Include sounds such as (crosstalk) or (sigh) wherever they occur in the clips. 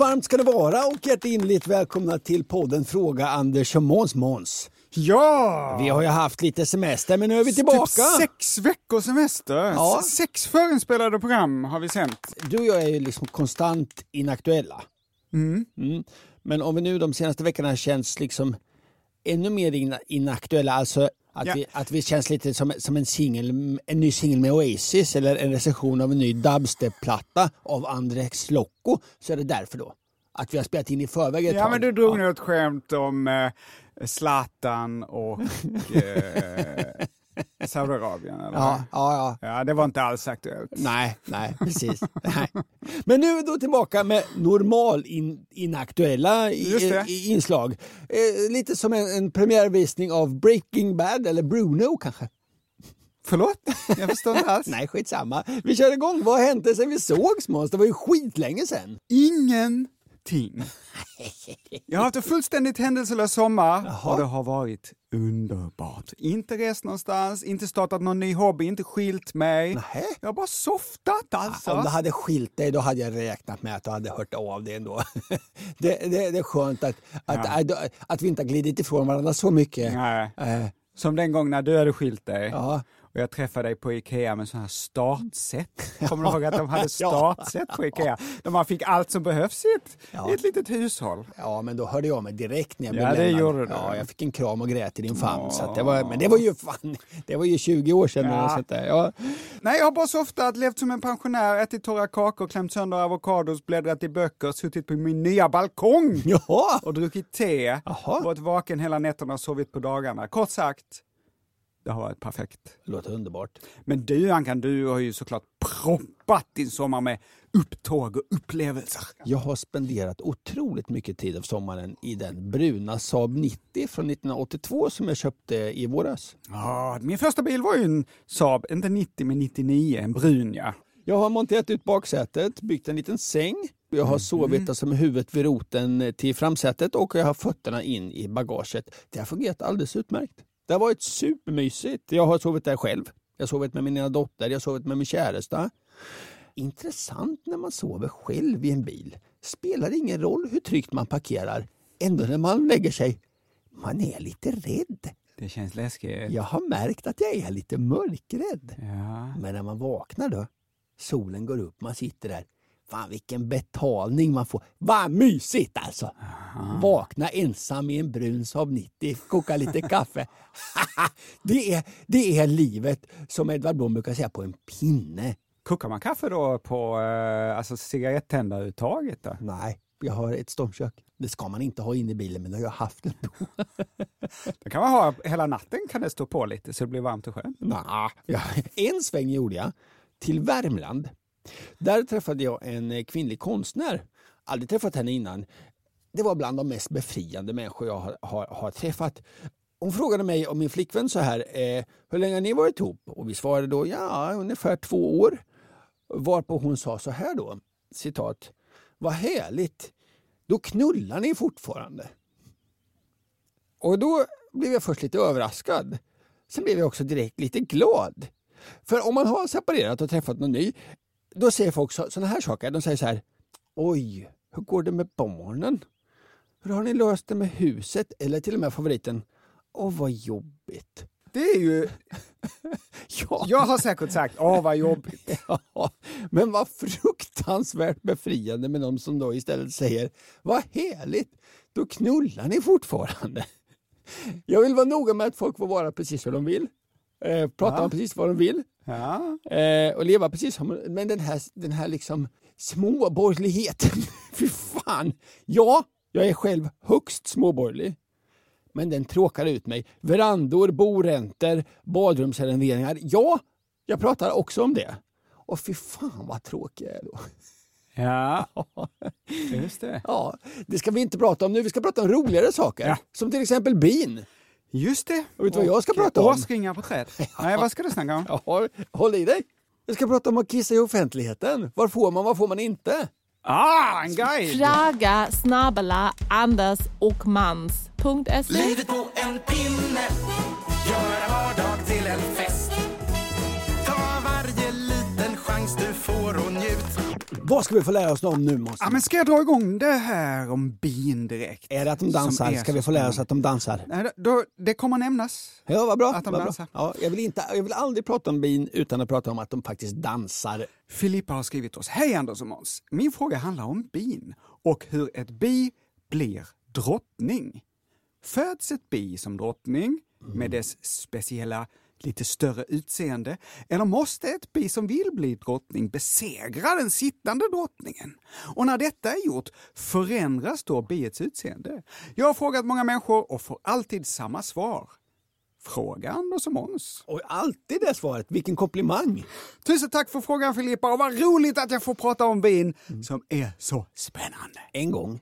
Varmt ska det vara och hjärtinnerligt välkomna till podden Fråga Anders och Måns Måns. Ja! Vi har ju haft lite semester men nu är vi tillbaka. Typ sex veckors semester. Ja. Sex förinspelade program har vi sänt. Du och jag är ju liksom konstant inaktuella. Mm. Men om vi nu de senaste veckorna känns liksom ännu mer ina- inaktuella, alltså att, Ja. vi, att vi känns lite som, som en, singel, en ny singel med Oasis eller en recension av en ny dubstep-platta av Andrex Locco, så är det därför då. Att vi har spelat in i förväg ett Ja, tag. men du drog nu ett skämt om eh, Zlatan och (laughs) eh, Saudiarabien. Eller? Ja, ja, ja. ja, det var inte alls aktuellt. Nej, nej, precis. nej. Men nu är vi då tillbaka med normal in, inaktuella i, i, inslag. Eh, lite som en, en premiärvisning av Breaking Bad, eller Bruno kanske. Förlåt? Jag förstår inte alls. (laughs) Nej, skitsamma. Vi kör igång. Vad hänt sen vi sågs Måns? Det var ju skitlänge sen. Ingenting. (laughs) Jag har haft en fullständigt händelselös sommar och det har varit underbart. Inte rest någonstans, inte startat någon ny hobby, inte skilt mig. Nähä. Jag har bara softat alltså. Om du hade skilt dig då hade jag räknat med att du hade hört av dig ändå. (laughs) det, det, det är skönt att, att, att, att vi inte har glidit ifrån varandra så mycket. Nej. Eh, Som den gången när du hade skilt dig. ja. Och jag träffade dig på Ikea med sådana här startset. (laughs) Kommer du ihåg att de hade (laughs) startset på Ikea? Där man fick allt som behövs i ett, Ja. i ett litet hushåll. Ja, men då hörde jag mig direkt när jag Ja, blev det lämnad. gjorde du. Ja, jag fick en kram och grät i din famn. Så att det var, men det var ju fan, det var ju 20 år sedan. Ja. Ja. Så att, det- ja. Nej, jag har bara softat, levt som en pensionär, ätit torra kakor, klämt sönder avokados, bläddrat i böcker, suttit på min nya balkong (laughs) Jaha! och druckit te. Jaha. Varit vaken hela nätterna och sovit på dagarna. Kort sagt, det har varit perfekt. Låter underbart. Men du Ankan, du har ju såklart proppat din sommar med upptåg och upplevelser. Jag har spenderat otroligt mycket tid av sommaren i den bruna Saab 90 från 1982 som jag köpte i våras. Ja, min första bil var ju en Saab, inte 90 men 99, en brun ja. Jag har monterat ut baksätet, byggt en liten säng. Jag har sovit alltså med huvudet vid roten till framsätet och jag har fötterna in i bagaget. Det har fungerat alldeles utmärkt. Det har varit supermysigt. Jag har sovit där själv. Jag har sovit med min ena dotter, jag har sovit med min käresta. Intressant när man sover själv i en bil. Spelar ingen roll hur tryggt man parkerar. Ändå när man lägger sig, man är lite rädd. Det känns läskigt. Jag har märkt att jag är lite mörkrädd. Ja. Men när man vaknar då, solen går upp, man sitter där. Fan vilken betalning man får. Vad mysigt alltså! Vakna ensam i en brun Saab 90, koka lite kaffe. (laughs) det, är, det är livet, som Edvard Blom brukar säga, på en pinne. Kokar man kaffe då på eh, alltså cigarettändaruttaget? Nej, jag har ett stormkök. Det ska man inte ha inne i bilen, men det har jag haft ändå. Det (laughs) kan man ha hela natten kan det stå på lite så det blir varmt och skönt. Nah, ja, en sväng gjorde jag till Värmland. Där träffade jag en eh, kvinnlig konstnär. Aldrig träffat henne innan. Det var bland de mest befriande människor jag har, har, har träffat. Hon frågade mig och min flickvän så här, eh, hur länge har ni varit ihop? Och vi svarade då, ja ungefär två år. Varpå hon sa så här då, citat, vad härligt, då knullar ni fortfarande. Och då blev jag först lite överraskad. Sen blev jag också direkt lite glad. För om man har separerat och träffat någon ny, då säger folk sådana här saker. De säger så här, oj, hur går det med barnen? Hur har ni löst det med huset? Eller till och med favoriten, åh vad jobbigt. Det är ju... (laughs) Ja, Jag har säkert sagt, åh vad jobbigt. (laughs) ja, men vad fruktansvärt befriande med de som då istället säger, vad härligt, då knullar ni fortfarande. Jag vill vara noga med att folk får vara precis hur de vill. Eh, prata Ja. om precis vad de vill. Ja. Eh, och leva precis som Men den här, den här liksom småborgerligheten, (laughs) fy fan. Ja, jag är själv högst småborgerlig. Men den tråkar ut mig. Verandor, boräntor, badrumsrenoveringar. Ja, jag pratar också om det. Och fy fan vad tråkig jag är då. ja, (laughs) just det. Ja, det ska vi inte prata om nu. Vi ska prata om roligare saker. Ja. Som till exempel bin. Just det. Och vet du vad jag ska prata om? Årsringar på träd. Nej, vad ska du snacka om? (laughs) Ja, håll i dig. Jag ska prata om att kissa i offentligheten. Var får man, var får man inte? Ah, en guide! Snabela Anders och Mans.se. Livet på en pinne Göra vardag till en fest Ta varje liten chans du får och njut Vad ska vi få lära oss om nu Måns? Ja, men ska jag dra igång det här om bin direkt? Är det att de dansar? Ska vi få lära oss att de dansar? Nej, då, det kommer nämnas. Ja, vad bra. Att de dansar. Ja, jag, vill inte, jag vill aldrig prata om bin utan att prata om att de faktiskt dansar. Filippa har skrivit oss. Hej Anders och Måns. Min fråga handlar om bin och hur ett bi blir drottning. Föds ett bi som drottning med dess speciella lite större utseende? Eller måste ett bi som vill bli drottning besegra den sittande drottningen? Och när detta är gjort, förändras då biets utseende? Jag har frågat många människor och får alltid samma svar. Fråga Anders och Måns. Och alltid det svaret. Vilken komplimang! Tusen tack för frågan Filippa och vad roligt att jag får prata om bin som är så spännande. En gång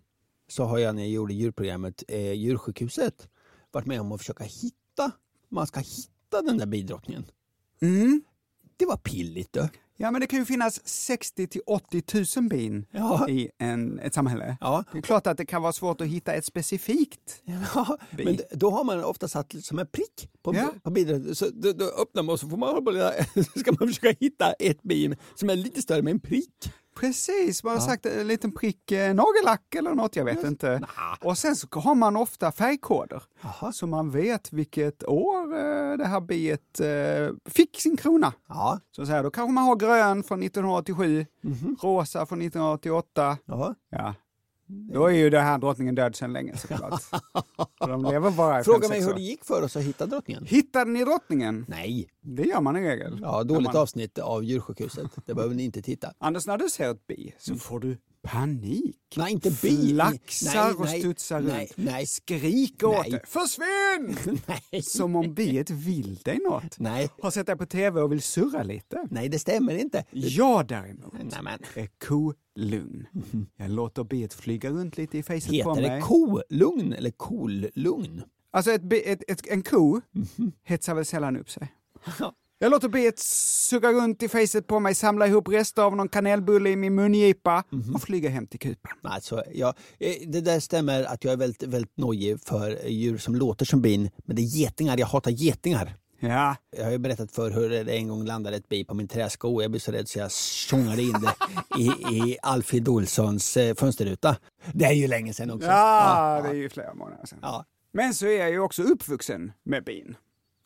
så har jag när jag gjorde djurprogrammet eh, Djursjukhuset varit med om att försöka hitta, man ska hitta den där bidrottningen. Mm. Det var pilligt du. Ja men det kan ju finnas 60 till 80 000 bin Ja. i en, ett samhälle. Ja. Det är klart att det kan vara svårt att hitta ett specifikt. Ja, men d- då har man ofta satt som en prick på, Ja. på bidraget. Så då, då öppnar man och så får man, hålla på (laughs) ska man försöka hitta ett bin som är lite större med en prick. Precis, man har sagt en liten prick, eh, nagellack eller något, jag vet inte. Och sen så har man ofta färgkoder. Jaha. Så man vet vilket år eh, det här biet eh, fick sin krona. Ja. Så, så här, då kanske man har grön från 1987, Mhm. rosa från 1988. Ja. Ja. Då är ju den här drottningen död sedan länge såklart. Så (laughs) de lever bara i Fråga mig hur det gick för oss att hitta drottningen. Hittade ni drottningen? Nej, Det gör man i regel. ja, dåligt man... avsnitt av djursjukhuset. Det behöver ni inte titta. Anders, när du ser ett bi så får du panik. Nej, inte bi. Flaxar Nej, och nej, studsar nej, runt. nej. Skriker åt Nej. det. Försvinn! (laughs) Nej. Som om biet vill dig något. Nej. Har sett dig på tv och vill surra lite. Nej, det stämmer inte. Jag däremot Nej, men. är kolugn. Jag låter biet flyga runt lite i facet på Heter mig. det kolugn eller kollugn? Alltså ett, ett, ett, en ko hetsar väl sällan upp sig. (laughs) Jag låter biet suga runt i facet på mig, samla ihop rester av någon kanelbulle i min mungipa och flyga hem till kupan. Alltså, ja, eh, det där stämmer att jag är väldigt, väldigt nojig för djur som låter som bin. Men det är getingar, jag hatar getingar. Ja, Jag har ju berättat för hur det en gång landade ett bi på min träsko. Jag blev så rädd så jag tjongade in det i, i Alfred Olssons eh, fönsterruta. Det är ju länge sedan också. ja, det är ju flera månader sedan. ja. Men så är jag ju också uppvuxen med bin.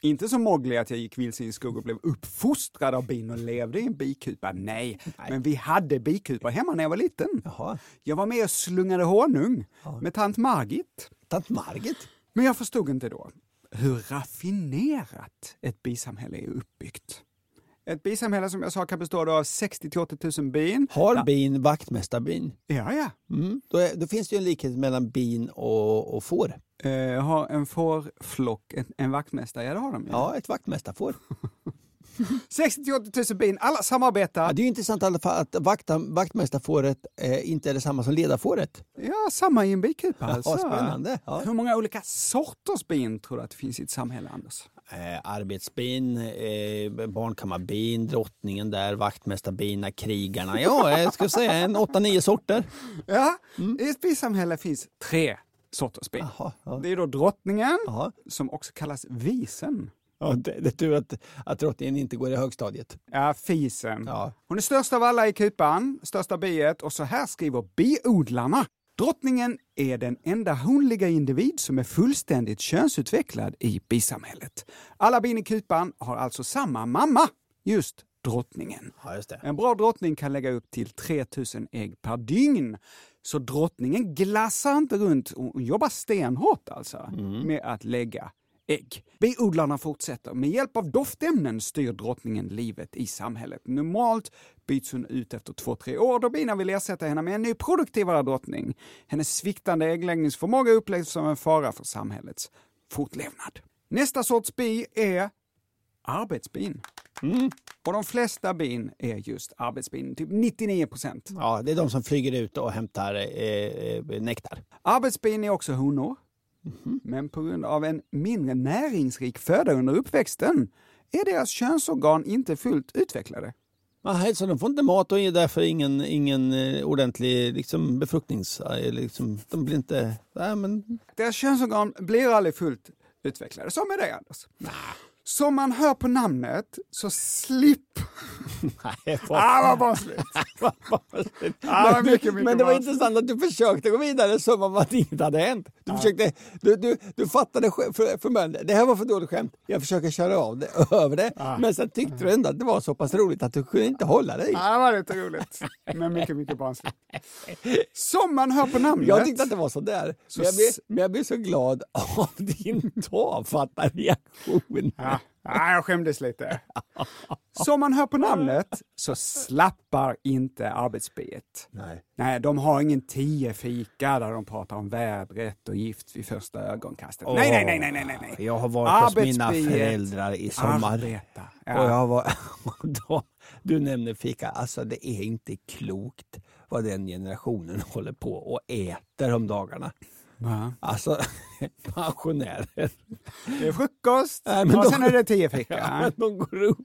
Inte som Mowgli att jag gick vilse i en skog och blev uppfostrad av bin och levde i en bikupa. Nej, men vi hade bikupor hemma när jag var liten. Jaha. Jag var med och slungade honung med tant Margit. Tant Margit? Men jag förstod inte då hur raffinerat ett bisamhälle är uppbyggt. Ett bisamhälle som jag sa kan bestå av 60 till 80 000 bin. Har ja. bin vaktmästarbin? Ja, ja. Mm. Då, är, då finns det ju en likhet mellan bin och, och får. Eh, har en fårflock en, en vaktmästare? Ja, det har de. Ja, ett vaktmästarfår. 60 till 80 000 bin, alla samarbetar. Ja, det är intressant i alla fall att vakta, vaktmästarfåret eh, inte är detsamma som ledarfåret. Ja, samma i en bikupa alltså. Ja, spännande. Ja. Hur många olika sorters bin tror du att det finns i ett samhälle, Anders? Eh, arbetsbin, eh, barnkammarbin, drottningen där, vaktmästarbina, krigarna. Ja, jag skulle säga en åtta, nio sorter. Ja, i ett bisamhälle finns tre sorters bin. Jaha, ja. Det är då drottningen, Jaha. som också kallas visen. Ja, det, det är tur att, att drottningen inte går i högstadiet. Ja, fisen. Ja. Hon är störst av alla i kupan, största biet, och så här skriver biodlarna. Drottningen är den enda honliga individ som är fullständigt könsutvecklad i bisamhället. Alla bin i kupan har alltså samma mamma, just drottningen. Ja, just. En bra drottning kan lägga upp till 3000 ägg per dygn. Så drottningen glassar inte runt, hon jobbar stenhårt alltså med att lägga ägg. Biodlarna fortsätter. Med hjälp av doftämnen styr drottningen livet i samhället. Normalt byts hon ut efter två, tre år då bina vill ersätta henne med en ny produktivare drottning. Hennes sviktande äggläggningsförmåga upplevs som en fara för samhällets fortlevnad. Nästa sorts bi är arbetsbin. Och de flesta bin är just arbetsbin, typ 99 procent. Ja, det är de som flyger ut och hämtar eh, eh, nektar. Arbetsbin är också honor. Men på grund av en mindre näringsrik föda under uppväxten är deras könsorgan inte fullt utvecklade. Nej, så de får inte mat och är därför ingen, ingen eh, ordentlig liksom, befruktnings... eh, Liksom, de blir inte... Nej, men... Deras könsorgan blir aldrig fullt utvecklade. Som med dig Anders. Som man hör på namnet så slipp... (laughs) Nej, Ah, vad barnsligt! (laughs) Ah, men, mycket, mycket men det var barnsligt. intressant att du försökte gå vidare som om att inget hade hänt. Du, försökte, du, du, du fattade för, för mig, det här var för dåligt skämt, jag försöker köra av det, (laughs) över det. Men sen tyckte du ändå att det var så pass roligt att du kunde inte hålla dig. Ja, det var lite roligt. Men mycket, mycket barnsligt. Som man hör på namnet. Jag tyckte att det var så där. Så Men jag, blir, s- men jag blir så glad av din tafatta reaktion. Ja, ja, jag skämdes lite. Som man hör på namnet så slappar inte arbetsbiet. Nej. Nej, de har ingen tio fika där de pratar om vädret och gift vid första ögonkastet. nej, nej, nej, nej, nej, nej, nej. Jag har varit hos mina föräldrar i sommar. Arbeta. Och Ja. jag var, och (laughs) då, du nämner fika, alltså det är inte klokt vad den generationen (laughs) håller på och äter om dagarna. Va? Alltså (laughs) pensionärer. Det är frukost Nej, men och de- sen är det tio (laughs) Ja, fika. men de, går upp,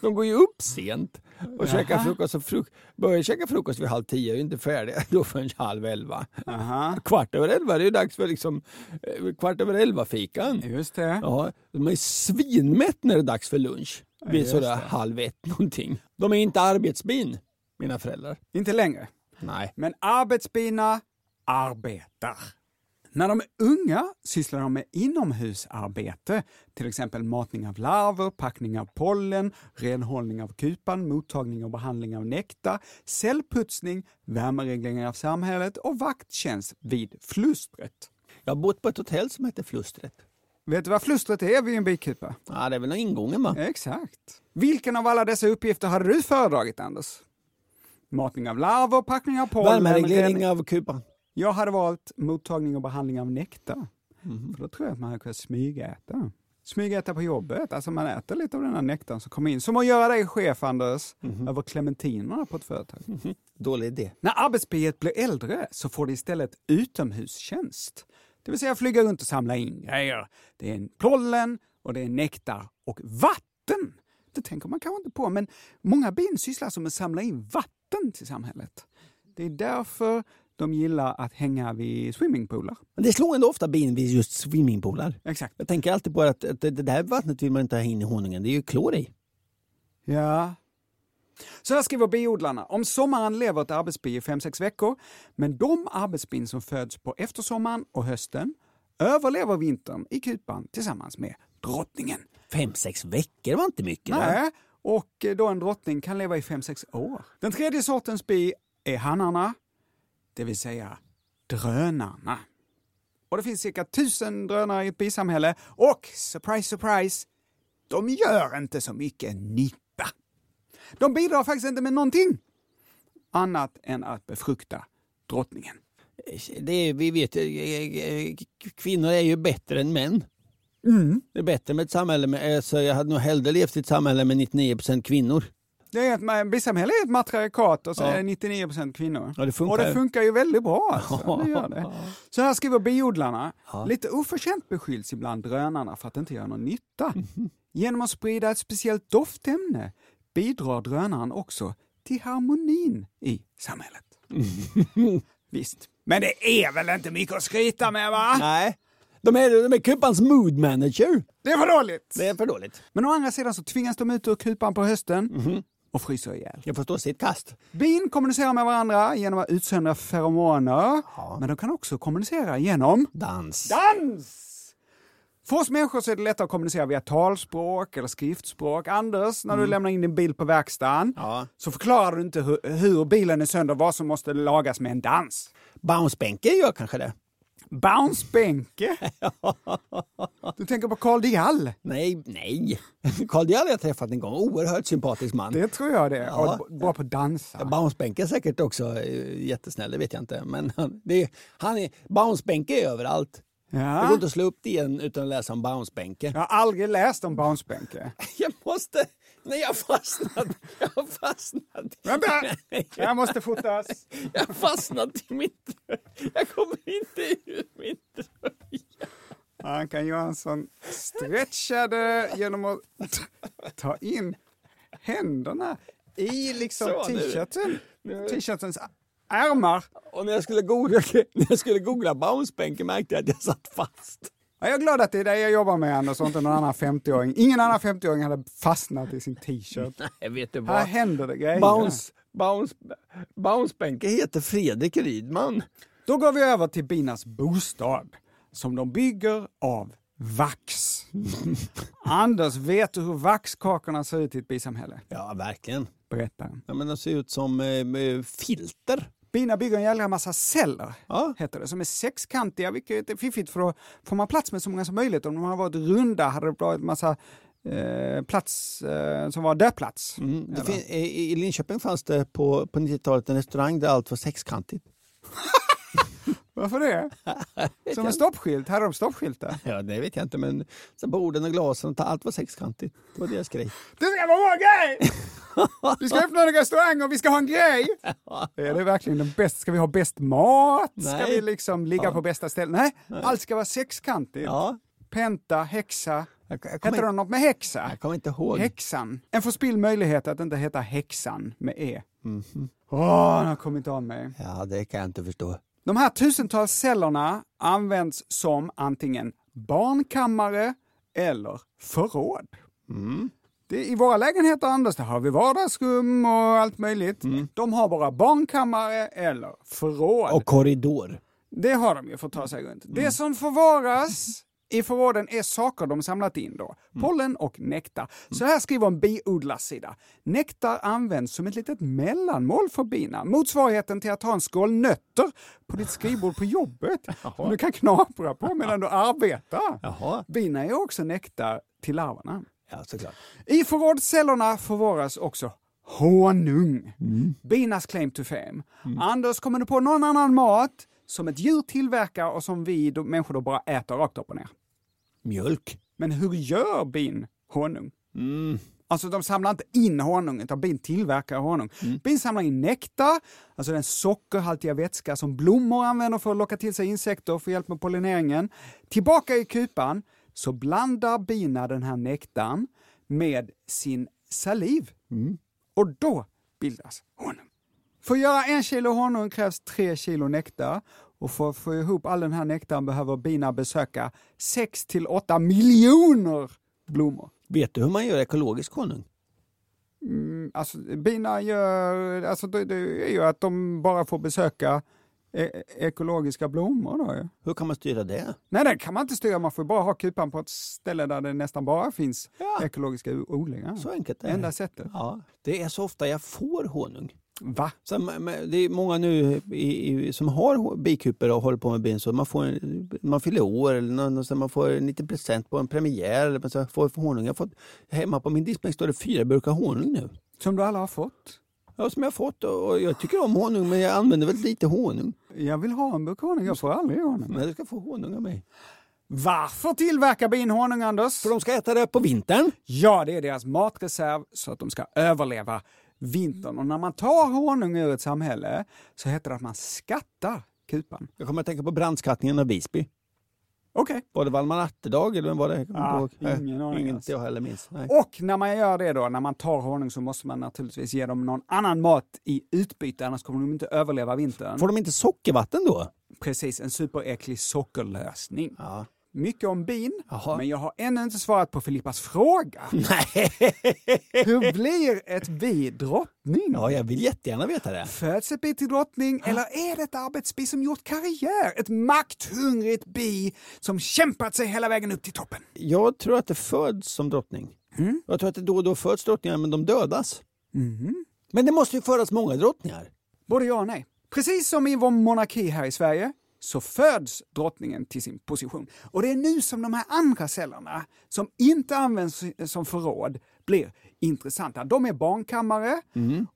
de går ju upp sent och käkar frukost. Och fruk, börjar käka frukost vid halv tio och är inte färdiga (laughs) då förrän halv elva. Aha. Kvart över elva, det är ju dags för liksom, eh, kvart över elva-fikan. Just det. Ja, de är svinmätt när det är dags för lunch. Vid sådär halv ett någonting. De är inte arbetsbin, mina föräldrar. Inte längre. Nej. Men arbetsbina arbetar. När de är unga sysslar de med inomhusarbete, till exempel matning av larver, packning av pollen, renhållning av kupan, mottagning och behandling av nektar, cellputsning, värmereglering av samhället och vakttjänst vid flustret. Jag har bott på ett hotell som heter Flustret. Vet du vad flustret är vid en bikupa? Ja, det är väl ingången va? Exakt. Vilken av alla dessa uppgifter hade du föredragit, Anders? Matning av larver, packning av pollen, Värmereglering av kupan. Jag hade valt mottagning och behandling av nektar. Mhm. För då tror jag att man hade kunnat smygäta. Smygäta på jobbet, alltså man äter lite av den här nektarn som kommer in. Som att göra dig chef, Anders, Mhm. över clementinerna på ett företag. Dålig idé. När arbetsbiet blir äldre så får det istället utomhustjänst. Det vill säga flyga runt och samla in grejer. Det är en pollen och det är nektar och vatten. Det tänker man kanske inte på, men många bin sysslar med att samla in vatten till samhället. Det är därför de gillar att hänga vid swimmingpooler. Men det slår ändå ofta bin vid just swimmingpoolar. Exakt. Jag tänker alltid på att, att det där vattnet vill man inte ha in i honungen. Det är ju klor i. Ja. Så här skriver biodlarna. Om sommaren lever ett arbetsbi i 5-6 veckor, men de arbetsbin som föds på eftersommaren och hösten överlever vintern i kupan tillsammans med drottningen. Fem, sex veckor var inte mycket. Nej, och då en drottning kan leva i 5-6 år. Den tredje sortens bi är hannarna, det vill säga drönarna. Och det finns cirka tusen drönare i ett bisamhälle och, surprise surprise, de gör inte så mycket nytta. De bidrar faktiskt inte med någonting annat än att befrukta drottningen. Det är, vi vet, eh, eh, kvinnor är ju bättre än män. Mm. Det är bättre med ett samhälle med, alltså jag hade nog hellre levt i ett samhälle med 99% kvinnor. Det är ett, bisamhälle är ett matriarkat och så är det 99 kvinnor. Ja, det funkar och det funkar ju väldigt bra. Alltså. Det gör det. Så här skriver biodlarna. Lite oförtjänt beskylls ibland drönarna för att inte göra någon nytta. (laughs) Genom att sprida ett speciellt doftämne bidrar drönaren också till harmonin i samhället. (laughs) Visst. Men det är väl inte mycket att skryta med va? Nej, de är, de är kupans mood manager. Det är för dåligt! Det är för dåligt. Men å andra sidan så tvingas de ut ur kupan på hösten Mhm. Och fryser ihjäl. Jag får stå sitt kast. Bin kommunicerar med varandra genom att utsöndra feromoner, men de kan också kommunicera genom Dans. dans! För oss människor så är det lättare att kommunicera via talspråk eller skriftspråk. Anders, när du lämnar in din bil på verkstaden Ja. så förklarar du inte hur, hur bilen är sönder, vad som måste lagas med en dans. Bounce-bänke gör kanske det. Bounce-Benke? (laughs) Du tänker på Carl Diall? Nej, nej. (laughs) Carl Diall har jag träffat en gång. Oerhört sympatisk man. Det tror jag det. Ja. Och bra på att dansa. Bounce-bänke är säkert också eh, jättesnäll, det vet jag inte. Men han, det är, han är, bounce-bänke är överallt. Det går Ja. inte att slå upp det igen utan att läsa om bounce-bänke. Jag har aldrig läst om Bounce-Benke. (laughs) Jag måste... Nej, jag har fastnat. Jag har fastnat. Vänta! Jag måste fotas. Jag har fastnat i mitt... Jag kommer inte ur min tröja. Ankan Johansson stretchade genom att ta in händerna i liksom t-shirten. T-shirtens ärmar. Och när jag skulle googla, (laughs) när jag skulle googla bounce-bänke märkte jag att jag satt fast. Ja, Jag är glad att det är det jag jobbar med Anders och inte någon annan 50-åring. Ingen annan 50-åring hade fastnat i sin t-shirt. (laughs) Nej, vet du Här vad? händer det grejer. Bounce, bounce, bounce-bänke heter Fredrik Rydman. Då går vi över till binas bostad som de bygger av vax. (laughs) Anders, vet du hur vaxkakorna ser ut i ett bisamhälle? Ja, verkligen. Berätta. Ja, men de ser ut som eh, filter. Bina bygger en jävla massa celler, Ja. heter det, som är sexkantiga, vilket är fiffigt för då får man plats med så många som möjligt. Om de hade varit runda hade det varit en massa eh, plats eh, som var dödplats. Mm. I, I Linköping fanns det på, på 90-talet en restaurang där allt var sexkantigt. (laughs) Varför (laughs) det? Som en stoppskylt, hade de stoppskyltar? Ja, det vet jag inte, men så borden och glasen, allt var sexkantigt. Det var deras grej. (laughs) Det ska vara vår grej! (laughs) Vi ska öppna en restaurang och vi ska ha en grej! Är det verkligen den bästa? Ska vi ha bäst mat? Ska Nej. vi liksom ligga Ja. på bästa ställen? Nej, allt ska vara sexkantigt. Ja, Penta, häxa. jag, jag, kommer, det något med häxa? jag kommer inte ihåg. Häxan. En förspild möjlighet att inte heta häxan med e. Mhm. Åh, den har kommit av mig. Ja, det kan jag inte förstå. De här tusentals cellerna används som antingen barnkammare eller förråd. Mm. Det, I våra lägenheter, Anders, där har vi vardagsrum och allt möjligt. Mm. De har bara barnkammare eller förråd. Och korridor. Det har de ju för att ta sig runt. Mm. Det som förvaras i förråden är saker de samlat in då. Mm. Pollen och nektar. Så här skriver en biodlarsida. Nektar används som ett litet mellanmål för bina. Motsvarigheten till att ha en skål nötter på ditt skrivbord på jobbet. (laughs) Som du kan knapra på medan du arbetar. Jaha. Bina är också nektar till larverna. Ja, såklart. I förrådscellerna förvaras också honung. Binas claim to fame. Anders, kommer du på någon annan mat som ett djur tillverkar och som vi då, människor då bara äter rakt upp och ner? Mjölk. Men hur gör bin honung? Mm. Alltså de samlar inte in honung, utan bin tillverkar honung. Bin samlar in nektar, alltså den sockerhaltiga vätska som blommor använder för att locka till sig insekter för hjälp med pollineringen. Tillbaka i kupan så blandar bina den här nektarn med sin saliv. Och då bildas honung. För att göra en kilo honung krävs tre kilo nektar och för att få ihop all den här nektaren behöver bina besöka 6 till 8 miljoner blommor. Vet du hur man gör ekologisk honung? Mm, Alltså, bina gör, alltså det, det är ju att de bara får besöka e- ekologiska blommor då. Hur kan man styra det? Nej, det kan man inte styra, man får bara ha kupan på ett ställe där det nästan bara finns Ja. ekologiska odlingar. Så enkelt är det. Enda sättet. Ja, det är så ofta jag får honung. Va? Så det är många nu i, i, som har bikuper och håller på med bin så man, får, en- man fyller år eller någon, så man får 90 present på en premiär. Eller så får jag honung. Jag fått, hemma på min diskbänk står det fyra burkar honung nu. Som du alla har fått? Ja, som jag har fått och och jag tycker om honung men jag använder väldigt lite honung. Jag vill ha en burk honung, jag får aldrig honung. Men du ska få honung av mig. Varför tillverkar bin honung, Anders? För de ska äta det på vintern. Ja, det är deras matreserv så att de ska överleva vintern. Och när man tar honung ur ett samhälle så heter det att man skattar kupan. Jag kommer att tänka på brandskattningen av Visby. Okej. Var det Valmar Atterdag eller vem var det? Ja, ihåg. ingen aning alls. jag heller minns. Nej. Och när man gör det då, när man tar honung så måste man naturligtvis ge dem någon annan mat i utbyte, annars kommer de inte överleva vintern. Får de inte sockervatten då? Precis, en superäcklig sockerlösning. Ja. Mycket om bin, Jaha. men jag har ännu inte svarat på Filippas fråga. (laughs) Nej. Hur blir ett bi drottning? Ja, jag vill jättegärna veta det. Föds ett bi till drottning eller är det ett arbetsbi som gjort karriär? Ett makthungrigt bi som kämpat sig hela vägen upp till toppen? Jag tror att det föds som drottning. Mm. Jag tror att det då och då föds drottningar men de dödas. Men det måste ju födas många drottningar. Både ja och nej. Precis som i vår monarki här i Sverige så föds drottningen till sin position. Och det är nu som de här andra cellerna, som inte används som förråd, blir intressanta. De är barnkammare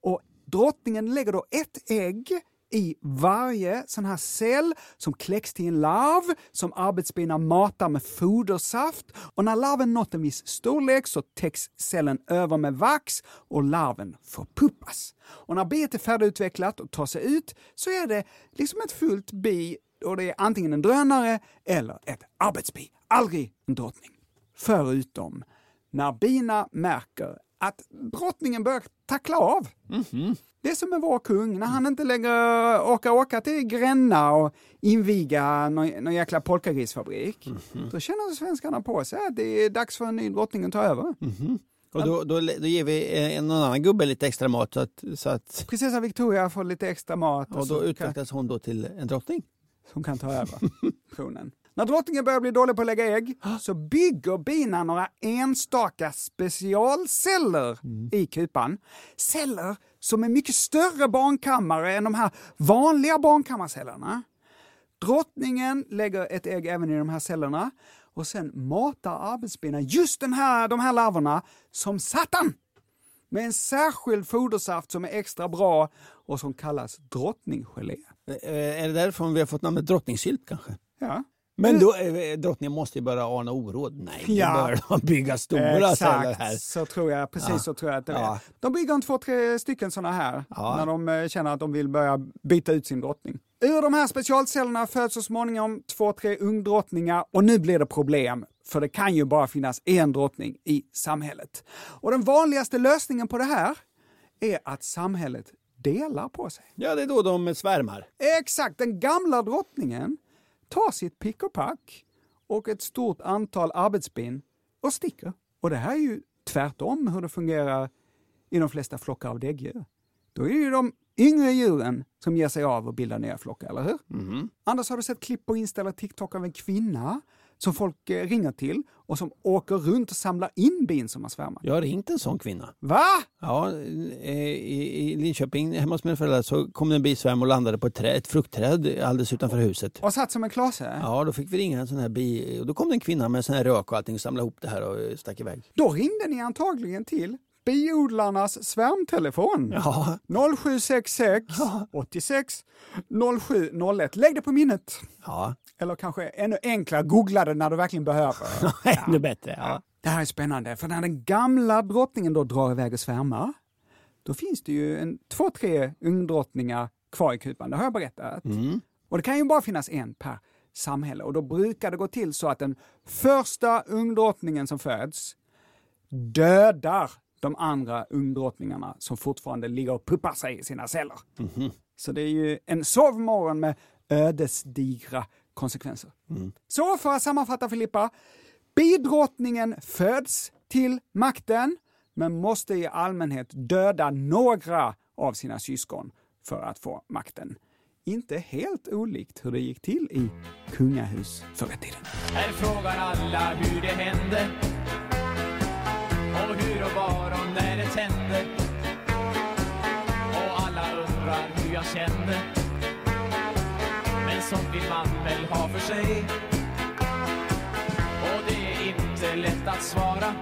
och drottningen lägger då ett ägg i varje sån här cell som kläcks till en larv som arbetsbina matar med fodersaft. Och när larven nått en viss storlek så täcks cellen över med vax och larven förpuppas. Och när biet är färdigutvecklat och tar sig ut så är det liksom ett fullt bi och det är antingen en drönare eller ett arbetsbi. Aldrig en drottning. Förutom när bina märker att drottningen börjar tackla av. Det är som med vår kung, när han inte längre orkar åka till Gränna och inviga någon, någon jäkla polkagrisfabrik. Då känner svenskarna på sig att det är dags för en ny drottning att ta över. Och då, då, då ger vi en någon annan gubbe lite extra mat så att, så att Prinsessa Victoria får lite extra mat och, och då så kan, utvecklas hon då till en drottning som kan ta över tronen. När drottningen börjar bli dålig på att lägga ägg så bygger bina några enstaka specialceller i kupan. Celler som är mycket större barnkammare än de här vanliga barnkammarcellerna. Drottningen lägger ett ägg även i de här cellerna och sen matar arbetsbina just den här, de här larverna som satan med en särskild fodersaft som är extra bra och som kallas drottninggelé. Eh, Är det därifrån vi har fått namnet drottningsylt kanske? Ja. Men då, eh, drottningen måste ju börja ana oråd. Nej, Ja. börjar de bygga stora celler här. Exakt, så tror jag, precis Ja. så tror jag att det är. Ja. De bygger en två, tre stycken sådana här Ja. när de eh, känner att de vill börja byta ut sin drottning. Ur de här specialcellerna föds så småningom två, tre ungdrottningar och nu blir det problem. För det kan ju bara finnas en drottning i samhället. Och den vanligaste lösningen på det här är att samhället delar på sig. Ja, det är då de svärmar. Exakt, den gamla drottningen tar sitt pick och pack och ett stort antal arbetsbin och sticker. Och det här är ju tvärtom hur det fungerar i de flesta flockar av däggdjur. Då är det ju de yngre djuren som ger sig av och bildar nya flockar, eller hur? Anders, har du sett klipp på Insta eller TikTok av en kvinna som folk eh, ringer till och som åker runt och samlar in bin som har svärmat? Jag har ringt en sån kvinna. Va? Ja, eh, i, I Linköping, hemma hos mina föräldrar, så kom det en bisvärm och landade på ett, träd, ett fruktträd alldeles utanför huset. Och satt som en klase? Ja, då fick vi ringa en sån här bi... Och då kom det en kvinna med sån här rök och allting och samlade ihop det här och stack iväg. Då ringde ni antagligen till biodlarnas svärmtelefon. Ja, 0766 86 0701. Lägg det på minnet. ja. Eller kanske ännu enklare, googla det när du verkligen behöver. (laughs) ännu bättre. Ja. Det här är spännande, för när den gamla drottningen då drar iväg och svärmar, då finns det ju en, två, tre ungdrottningar kvar i kupan, det har jag berättat. Och det kan ju bara finnas en per samhälle och då brukar det gå till så att den första ungdrottningen som föds dödar de andra ungdrottningarna som fortfarande ligger och puppar sig i sina celler. Så det är ju en sovmorgon med ödesdigra konsekvenser. Så för att sammanfatta Filippa, bidrottningen föds till makten men måste i allmänhet döda några av sina syskon för att få makten. Inte helt olikt hur det gick till i kungahus förr i tiden. Här frågar alla hur det hände Och hur och var och när det tände Och alla undrar hur jag kände Sånt vill man väl ha för sig. Och det är inte lätt att svara.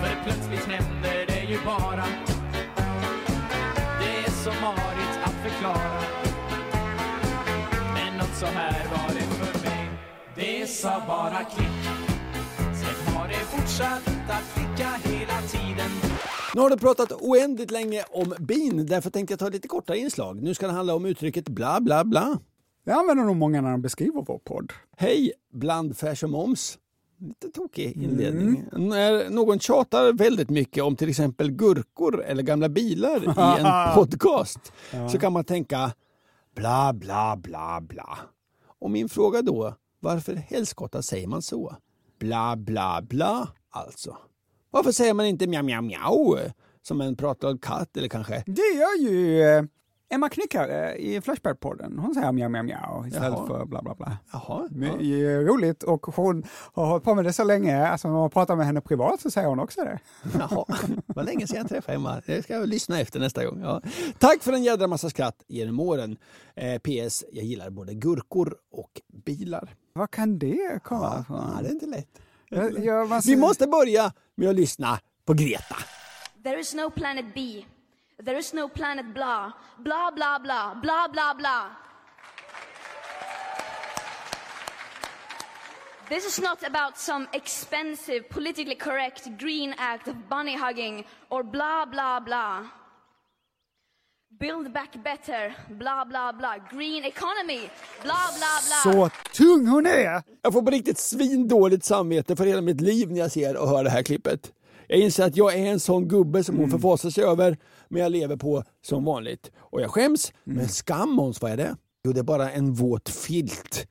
För plötsligt händer det ju bara. Det är så marigt att förklara. Men något så här var det för mig. Det sa bara klick. Sen har det fortsatt att klicka hela tiden. Nu har du pratat oändligt länge om bin, därför tänkte jag ta lite kortare inslag. Nu ska det handla om uttrycket bla bla bla. Det använder nog många när de beskriver vår podd. Hej blandfärs och moms. Lite tokig inledning. När någon tjatar väldigt mycket om till exempel gurkor eller gamla bilar i en (laughs) podcast så kan man tänka bla bla bla bla. Och min fråga då, varför helskotta säger man så? Bla bla bla alltså. Varför säger man inte mjau mjau mjau som en pratglad katt eller kanske Det gör ju eh, Emma Knyckare i Flashback-podden. Hon säger mjau mjau mjau istället Jaha. för bla bla bla. Jaha, Det ja. är ju roligt och hon har hållit på med det så länge, alltså när man pratar med henne privat så säger hon också det. Jaha, vad länge sedan jag träffade Emma. Det ska jag lyssna efter nästa gång. Ja. Tack för en jädra massa skratt genom åren. Eh, PS, jag gillar både gurkor och bilar. Vad kan det komma Ja, ifrån? det är inte lätt. Jag- jag- man Vi ser- måste börja med att lyssna på Greta. There is no planet B. There is no planet blah. Blah, blah, blah. Blah, blah, blah. This is not about some expensive, politically correct green act of bunny hugging or blah, blah, blah. Build back better, blah, blah, blah. Green economy, blah, blah, blah. Så tung hon är! Jag får på riktigt svindåligt samvete för hela mitt liv när jag ser och hör det här klippet. Jag inser att jag är en sån gubbe som hon förfasar sig över, men jag lever på som vanligt. Och jag skäms, men skam Måns, vad är det? Jo, det är bara en våt filt.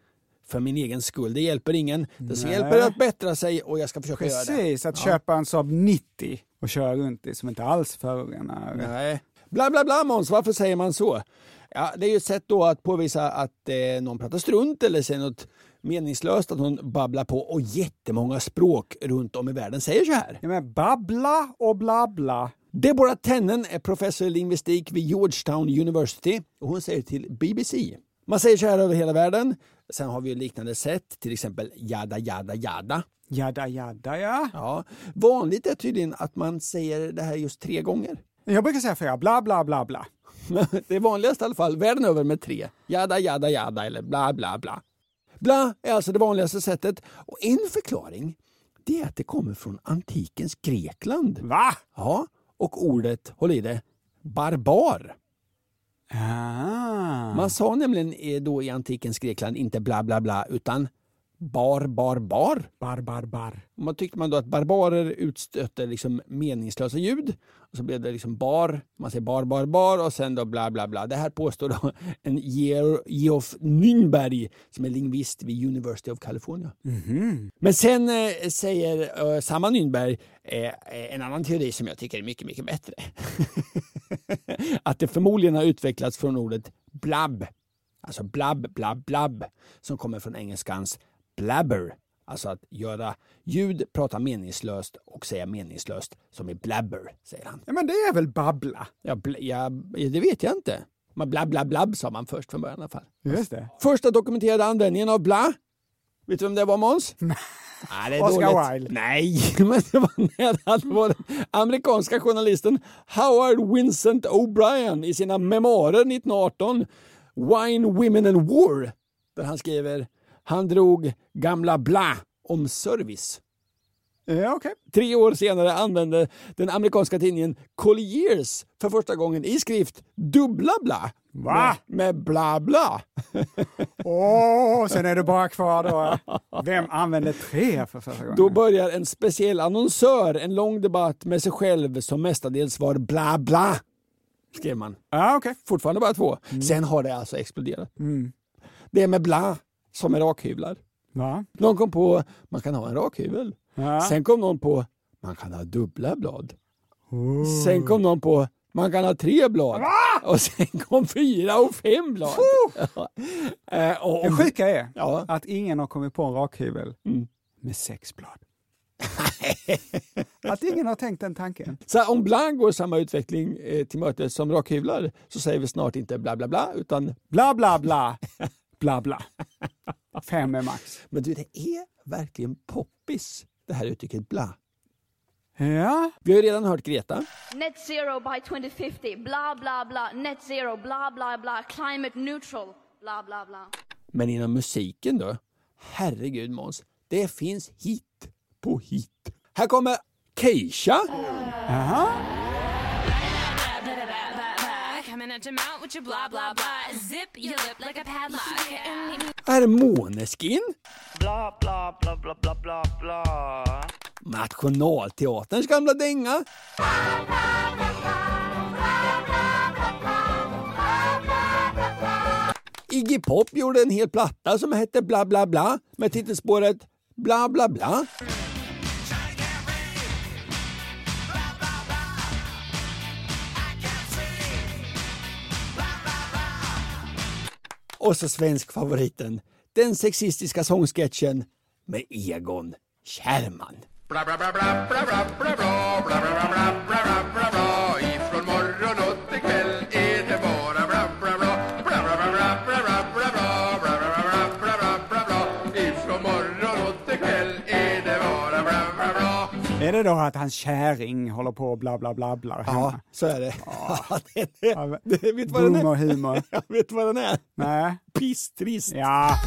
För min egen skull. Det hjälper ingen. Det som Nej. hjälper att bättra sig och jag ska försöka göra det. Precis, att köpa en Saab 90 och köra runt i som inte alls förorenar. Nej. Bla bla bla Måns, varför säger man så? Ja, det är ju ett sätt då att påvisa att eh, någon pratar strunt eller säger något meningslöst, att någon babblar på och jättemånga språk runt om i världen säger så här. Ja, men babbla och blabbla. Deborah Tennen är professor i lingvistik vid Georgetown University och hon säger till BBC. Man säger så här över hela världen. Sen har vi ju liknande sätt, till exempel jada jada jada. Jadda jadda ja. Ja. Vanligt är tydligen att man säger det här just tre gånger. Jag brukar säga fyra, bla bla bla bla. (laughs) Det är vanligast i alla fall världen över med tre. Jada, jada, jada eller bla, bla, bla. Bla är alltså det vanligaste sättet. Och en förklaring det är att det kommer från antikens Grekland. Va? Ja, och ordet, håll i det, barbar. Ah. Man sa nämligen då i antikens Grekland inte bla, bla, bla utan bar, bar, bar. Bar, bar, bar. Och Man tyckte man då att barbarer utstötte liksom meningslösa ljud. Och så blev det liksom bar, man säger bar, bar, bar och sen då bla, bla, bla. Det här påstår då (laughs) en Geoff Nynberg som är lingvist vid University of California. Men sen eh, säger eh, samma Nynberg eh, eh, en annan teori som jag tycker är mycket, mycket bättre. (laughs) att det förmodligen har utvecklats från ordet blab. Alltså blab, blab, blab som kommer från engelskans blabber. Alltså att göra ljud, prata meningslöst och säga meningslöst som i blabber, säger han. Ja, men det är väl babbla? Ja, bl- ja, det vet jag inte. Man blab, blab, blab sa man först från början i alla fall. Just det. Första dokumenterade användningen av bla. Vet du vem det var Måns? (laughs) Nej, Oscar. Wilde. Nej, (laughs) men det var nära. Det var den amerikanska journalisten Howard Vincent O'Brien i sina memoarer 1918, Wine, Women and War, där han skriver han drog gamla bla om service. Ja, okej. Tre år senare använde den amerikanska tidningen Colliers för första gången i skrift dubbla bla. Va? Med, med bla bla. (laughs) Åh, sen är det bara kvar då. Vem använde tre för första gången? Då börjar en speciell annonsör en lång debatt med sig själv som mestadels var bla bla. Skrev man. Ja, okej. Fortfarande bara två. Sen har det alltså exploderat. Det är med bla som är rakhyvlar. Va? Någon kom på man kan ha en rakhyvel. Ja. Sen kom någon på man kan ha dubbla blad. Sen kom någon på man kan ha tre blad. Och sen kom fyra och fem blad. Ja. (laughs) Eh, och Det sjuka är Ja. att ingen har kommit på en rakhyvel Mm. med sex blad. (laughs) att ingen har tänkt den tanken. Så om bla går samma utveckling eh, till mötes som rakhyvlar så säger vi snart inte bla bla bla utan Bla, bla, bla. Bla, bla. Fem är max. men du det är verkligen poppis det här uttrycket bla. Ja, Vi har ju redan hört Greta. Net zero by 2050, blah blah blah. Net zero, blah blah blah. Climate neutral, blah blah blah. Men inom musiken då? Herregud Måns, det finns hit på hit. Här kommer Keisha. Coming at your mouth with your blah blah blah. Zip your lip like a padlock. And Här är Måneskin. Bla, bla, bla, bla, bla, bla, bla. Nationalteaterns gamla dänga. Iggy Pop gjorde en hel platta som hette Bla bla bla med titelspåret Bla bla bla. Och så svensk favoriten, den sexistiska sångsketchen med Egon Kärrman. Bla bla bla det då att hans kärring håller på och bla bla bla bla Ja, hemma? så är det. Ja, (laughs) det, det vet du vad den är? humor. (laughs) Jag vet vad den är. Nej. Pisstrist. Ja,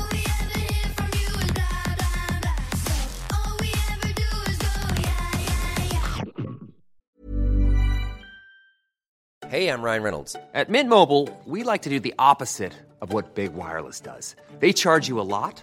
Hey, I'm Ryan Reynolds. At Mint Mobile, we like to do the opposite of what Big Wireless does. They charge you a lot,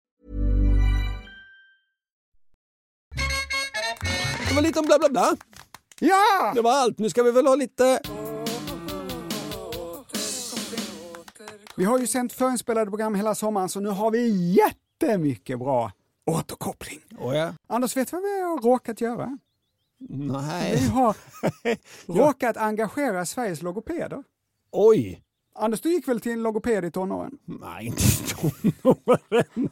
Det var lite om bla bla bla. ja! Det var allt. Nu ska vi väl ha lite... Vi har ju sänt förinspelade program hela sommaren så nu har vi jättemycket bra återkoppling. Oh, ja. Anders, vet du vad vi har råkat göra? Vi Nej. har (laughs) råkat engagera Sveriges logopeder. Oj. Anders, du gick väl till en logoped i tonåren? Nej, inte i tonåren.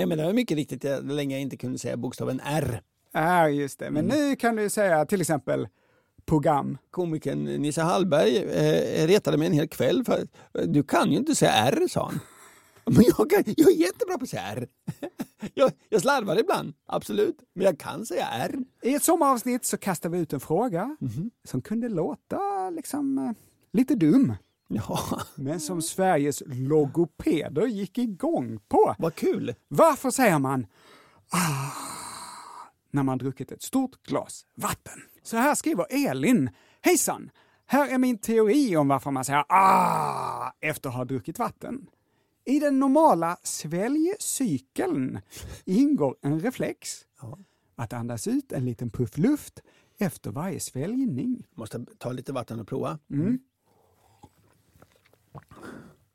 Nej, men det var mycket riktigt jag- länge jag inte kunde säga bokstaven R. Ja, just det. Men nu kan du säga till exempel program. Komikern Nisse Hallberg eh, retade mig en hel kväll för du kan ju inte säga R, sa han. (laughs) Men jag, kan, jag är jättebra på att säga R. (laughs) Jag, jag slarvar ibland, absolut. Men jag kan säga R. I ett sommaravsnitt så kastade vi ut en fråga som kunde låta liksom eh, lite dum. Ja, Men som Sveriges logopeder gick igång på. vad kul. Varför säger man ah när man druckit ett stort glas vatten? Så här skriver Elin. Hejsan! Här är min teori om varför man säger ah efter att ha druckit vatten. I den normala sväljcykeln ingår en reflex att andas ut en liten puff luft efter varje sväljning. Måste ta lite vatten och prova. Mm.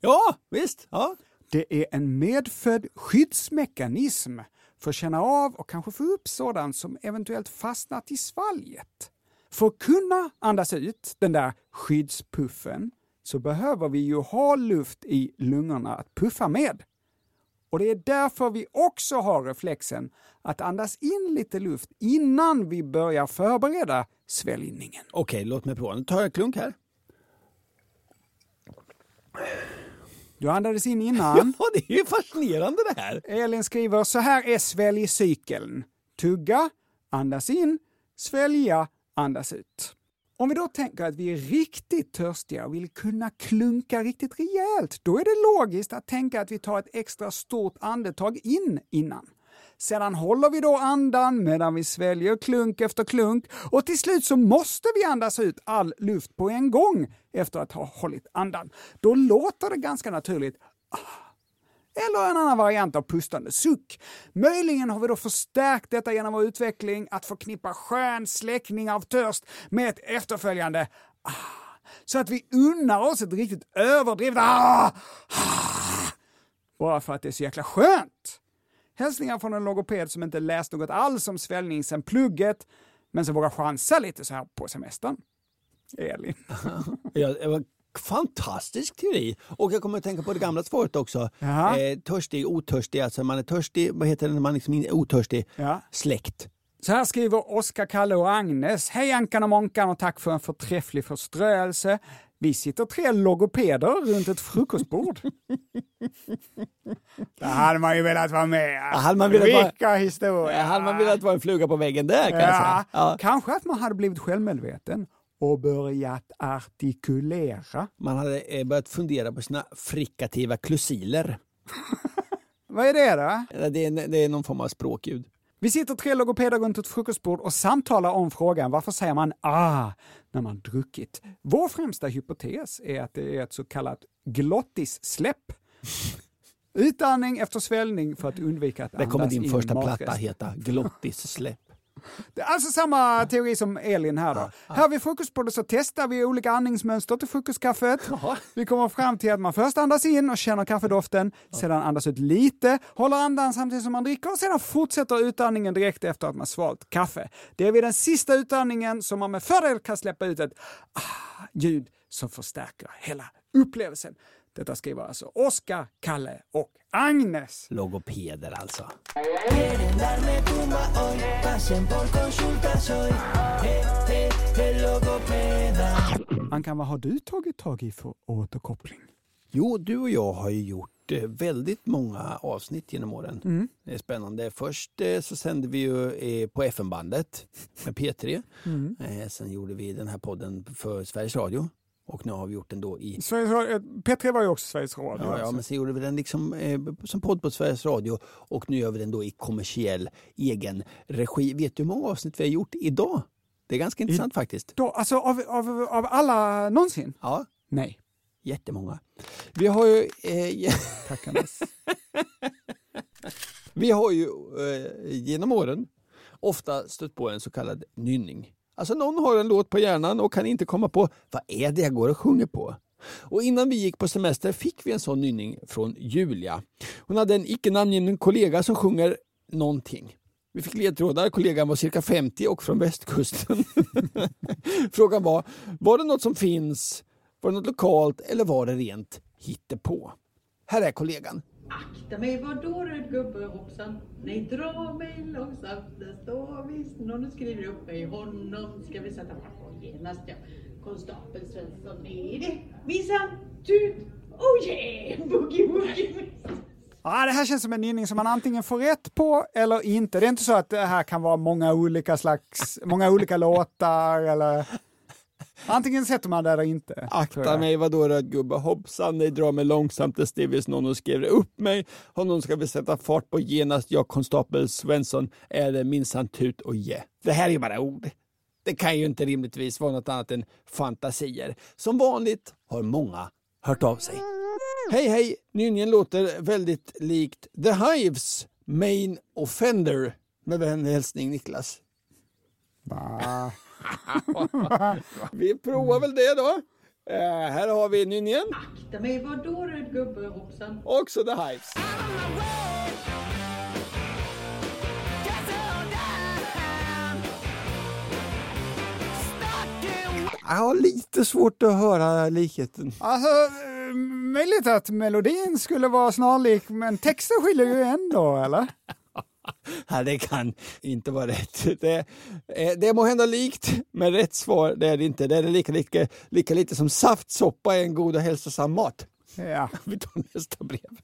Ja, visst. Ja. Det är en medfödd skyddsmekanism för att känna av och kanske få upp sådant som eventuellt fastnat i svalget. För att kunna andas ut den där skyddspuffen så behöver vi ju ha luft i lungorna att puffa med. Och det är därför vi också har reflexen att andas in lite luft innan vi börjar förbereda sväljningen. Okej, låt mig prova. Nu tar jag en klunk här. Du andades in innan. (laughs) Ja, det är ju fascinerande det här. Elin skriver, så här är sväljcykeln. Tugga, andas in, svälja, andas ut. Om vi då tänker att vi är riktigt törstiga och vill kunna klunka riktigt rejält, då är det logiskt att tänka att vi tar ett extra stort andetag in innan. Sedan håller vi då andan medan vi sväljer klunk efter klunk och till slut så måste vi andas ut all luft på en gång efter att ha hållit andan. Då låter det ganska naturligt ah, eller en annan variant av pustande suck. Möjligen har vi då förstärkt detta genom vår utveckling att förknippa skön släckning av törst med ett efterföljande ah, så att vi unnar oss ett riktigt överdrivet ah, ah, bara för att det är så jäkla skönt. Hälsningar från en logoped som inte läst något alls om svällning sen plugget, men som vågar chansa lite så här på semestern. Elin. (laughs) Ja, det var fantastisk teori. Och jag kommer att tänka på det gamla svaret också. Jaha. Eh, törstig, otörstig, alltså man är törstig, vad heter det när man liksom är otörstig? Ja. Släkt. Så här skriver Oskar, Kalle och Agnes. Hej Ankan och Månkan och tack för en förträfflig förströelse. Vi sitter tre logopeder runt ett frukostbord. (laughs) Där hade man ju velat vara med. Ja, hade man velat vara- Vilka historier! Ja, hade man velat vara en fluga på väggen där kanske? Ja, Ja. Kanske att man hade blivit självmedveten och börjat artikulera. Man hade eh, börjat fundera på sina frikativa klusiler. (laughs) Vad är det då? Det är, det är någon form av språkljud. Vi sitter tre logopeder runt ett frukostbord och samtalar om frågan varför säger man ah när man druckit? Vår främsta hypotes är att det är ett så kallat glottissläpp. Utandning efter svällning för att undvika att kommer andas din in första matrest. platta heta Glottissläpp. Det är alltså samma teori som Elin här då. Här vid frukostbordet så testar vi olika andningsmönster till frukostkaffet. (laughs) Vi kommer fram till att man först andas in och känner kaffedoften, sedan andas ut lite, håller andan samtidigt som man dricker och sedan fortsätter utandningen direkt efter att man svalt kaffe. Det är vid den sista utandningen som man med fördel kan släppa ut ett ah, ljud som förstärker hela upplevelsen. Detta skriver alltså Oskar, Kalle och Agnes. Logopeder alltså. Ankan, vad har du tagit tag i för återkoppling? Jo, du och jag har ju gjort eh, väldigt många avsnitt genom åren. Det är spännande. Först eh, så sände vi ju eh, på FM-bandet med P3. Eh, Sen gjorde vi den här podden för Sveriges Radio. Och nu har vi gjort den då i... Sveriges Radio, P3 var ju också Sveriges Radio. Ja, ja, alltså. men sen gjorde vi den liksom, eh, som podd på Sveriges Radio och nu gör vi den då i kommersiell egen regi. Vet du hur många avsnitt vi har gjort idag? Det är ganska intressant faktiskt. Då, alltså av, av, av alla någonsin? Ja, Nej. jättemånga. Vi har ju... Eh, (laughs) Tack. Vi har ju eh, genom åren ofta stött på en så kallad nynning. Alltså någon har en låt på hjärnan och kan inte komma på vad är det jag går och sjunger på. Och innan vi gick på semester fick vi en sån nynning från Julia. Hon hade en icke namngiven kollega som sjunger någonting. Vi fick ledtrådar, kollegan var cirka 50 och från västkusten. (laughs) Frågan var, var det något som finns, var det något lokalt eller var det rent hittepå? Här är kollegan. Akta mig, vadå röd gubbe hoppsan? Nej, dra mig långsamt, det står visst någon skriver upp mig. Honom ska vi sätta fart på genast, ja. Konstapel Svensson är det minsann. Tut, oh yeah, boogie woogie. Ja, det här känns som en nynning som man antingen får rätt på eller inte. Det är inte så att det här kan vara många olika slags, många olika låtar eller antingen sätter man det eller inte. Akta mig, vadå röd gubbe? Hoppsan, nej, dra mig långsamt, det steg visst någon och skrev upp mig. Honom ska vi sätta fart på genast, jag konstapel Svensson är det minsann tut och je. Det här är ju bara ord. Det kan ju inte rimligtvis vara något annat än fantasier. Som vanligt har många hört av sig. Hej hej, nynningen låter väldigt likt The Hives Main Offender. Med vänlig hälsning Niklas. Va? (laughs) Vi provar väl det då. Eh, här har vi nynningen. Akta mig, var då röd gubbe hoppsan? Också The Hives. Jag har lite svårt att höra likheten. Alltså, möjligt att melodin skulle vara snarlik, men texten skiljer ju ändå, eller? (laughs) Nej, det kan inte vara rätt. Det, eh, det är må hända likt, men rätt svar det är det inte. Det är lika, lika, lika lite som saftsoppa är en god och hälsosam mat. Ja. (laughs) Vi tar nästa brev.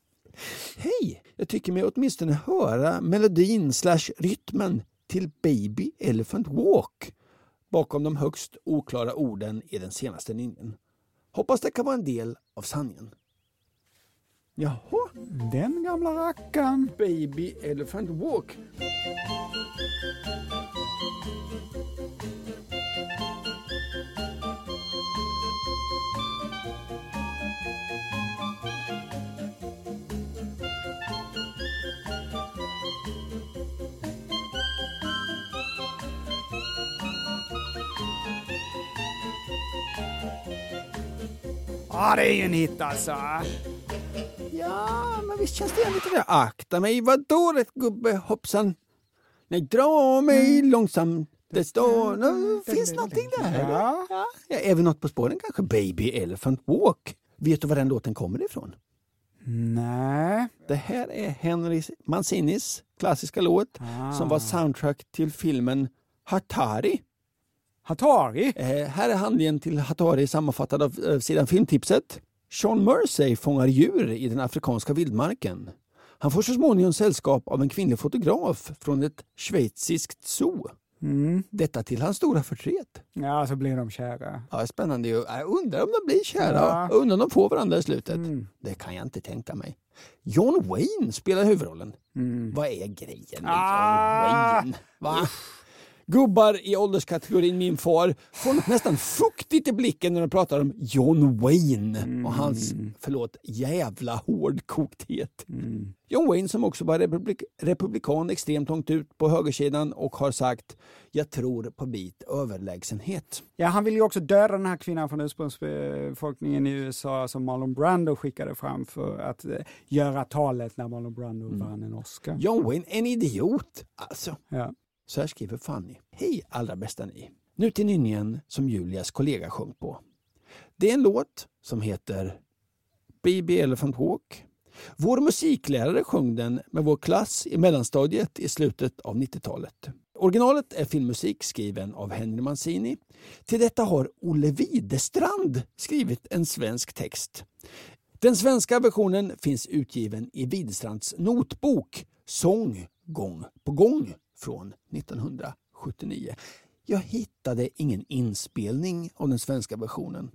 Hej! Jag tycker mig åtminstone höra melodin slash rytmen till Baby Elephant Walk bakom de högst oklara orden i den senaste linjen. Hoppas det kan vara en del av sanningen. Jaha, Den gamla rackaren. Baby Elephant Walk. Ja, det är ju en hit alltså. Ja, men visst känns det lite där. Akta mig, vadå rätt gubbe hoppsan? Nej, dra mig långsamt. Det står... No, finns någonting där? Ja. Ja. Vi något på spåren kanske? Baby Elephant Walk. Vet du var den låten kommer ifrån? Nej. Det här är Henry Mancinis klassiska låt som var soundtrack till filmen Hatari. Hatari? Eh, här är handlingen till Hatari sammanfattad av eh, sidan Filmtipset. Sean Mersey fångar djur i den afrikanska vildmarken. Han får så småningom sällskap av en kvinnlig fotograf från ett schweiziskt zoo. Mm. Detta till hans stora förtret. Ja, så blir de kära. Ja, spännande ju. Jag undrar om de blir kära. Ja. Jag undrar om de får varandra i slutet. Mm. Det kan jag inte tänka mig. John Wayne spelar huvudrollen. Vad är grejen med Ah. John Wayne? Va? Gubbar i ålderskategorin min far får något nästan fuktigt i blicken när de pratar om John Wayne och hans, förlåt, jävla hårdkokthet. John Wayne som också var republik republikan extremt långt ut på högersidan och har sagt jag tror på bit överlägsenhet. Ja, han vill ju också döda den här kvinnan från ursprungsbefolkningen i USA som Marlon Brando skickade fram för att eh, göra talet när Marlon Brando vann en Oscar. John Wayne, en idiot. Alltså. Ja. Så här skriver Fanny. Hej allra bästa ni. Nu till nynningen som Julias kollega sjöng på. Det är en låt som heter Baby Elephant Walk. Vår musiklärare sjöng den med vår klass i mellanstadiet i slutet av 90-talet. Originalet är filmmusik skriven av Henry Mancini. Till detta har Olle Widerstrand skrivit en svensk text. Den svenska versionen finns utgiven i Widerstrands notbok Sång gång på gång från 1979. Jag hittade ingen inspelning av den svenska versionen.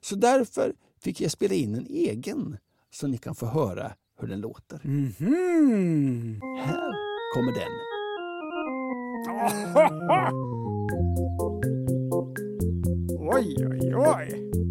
Så därför fick jag spela in en egen så ni kan få höra hur den låter. Mhm. Här kommer den. (laughs) Oj, oj, oj.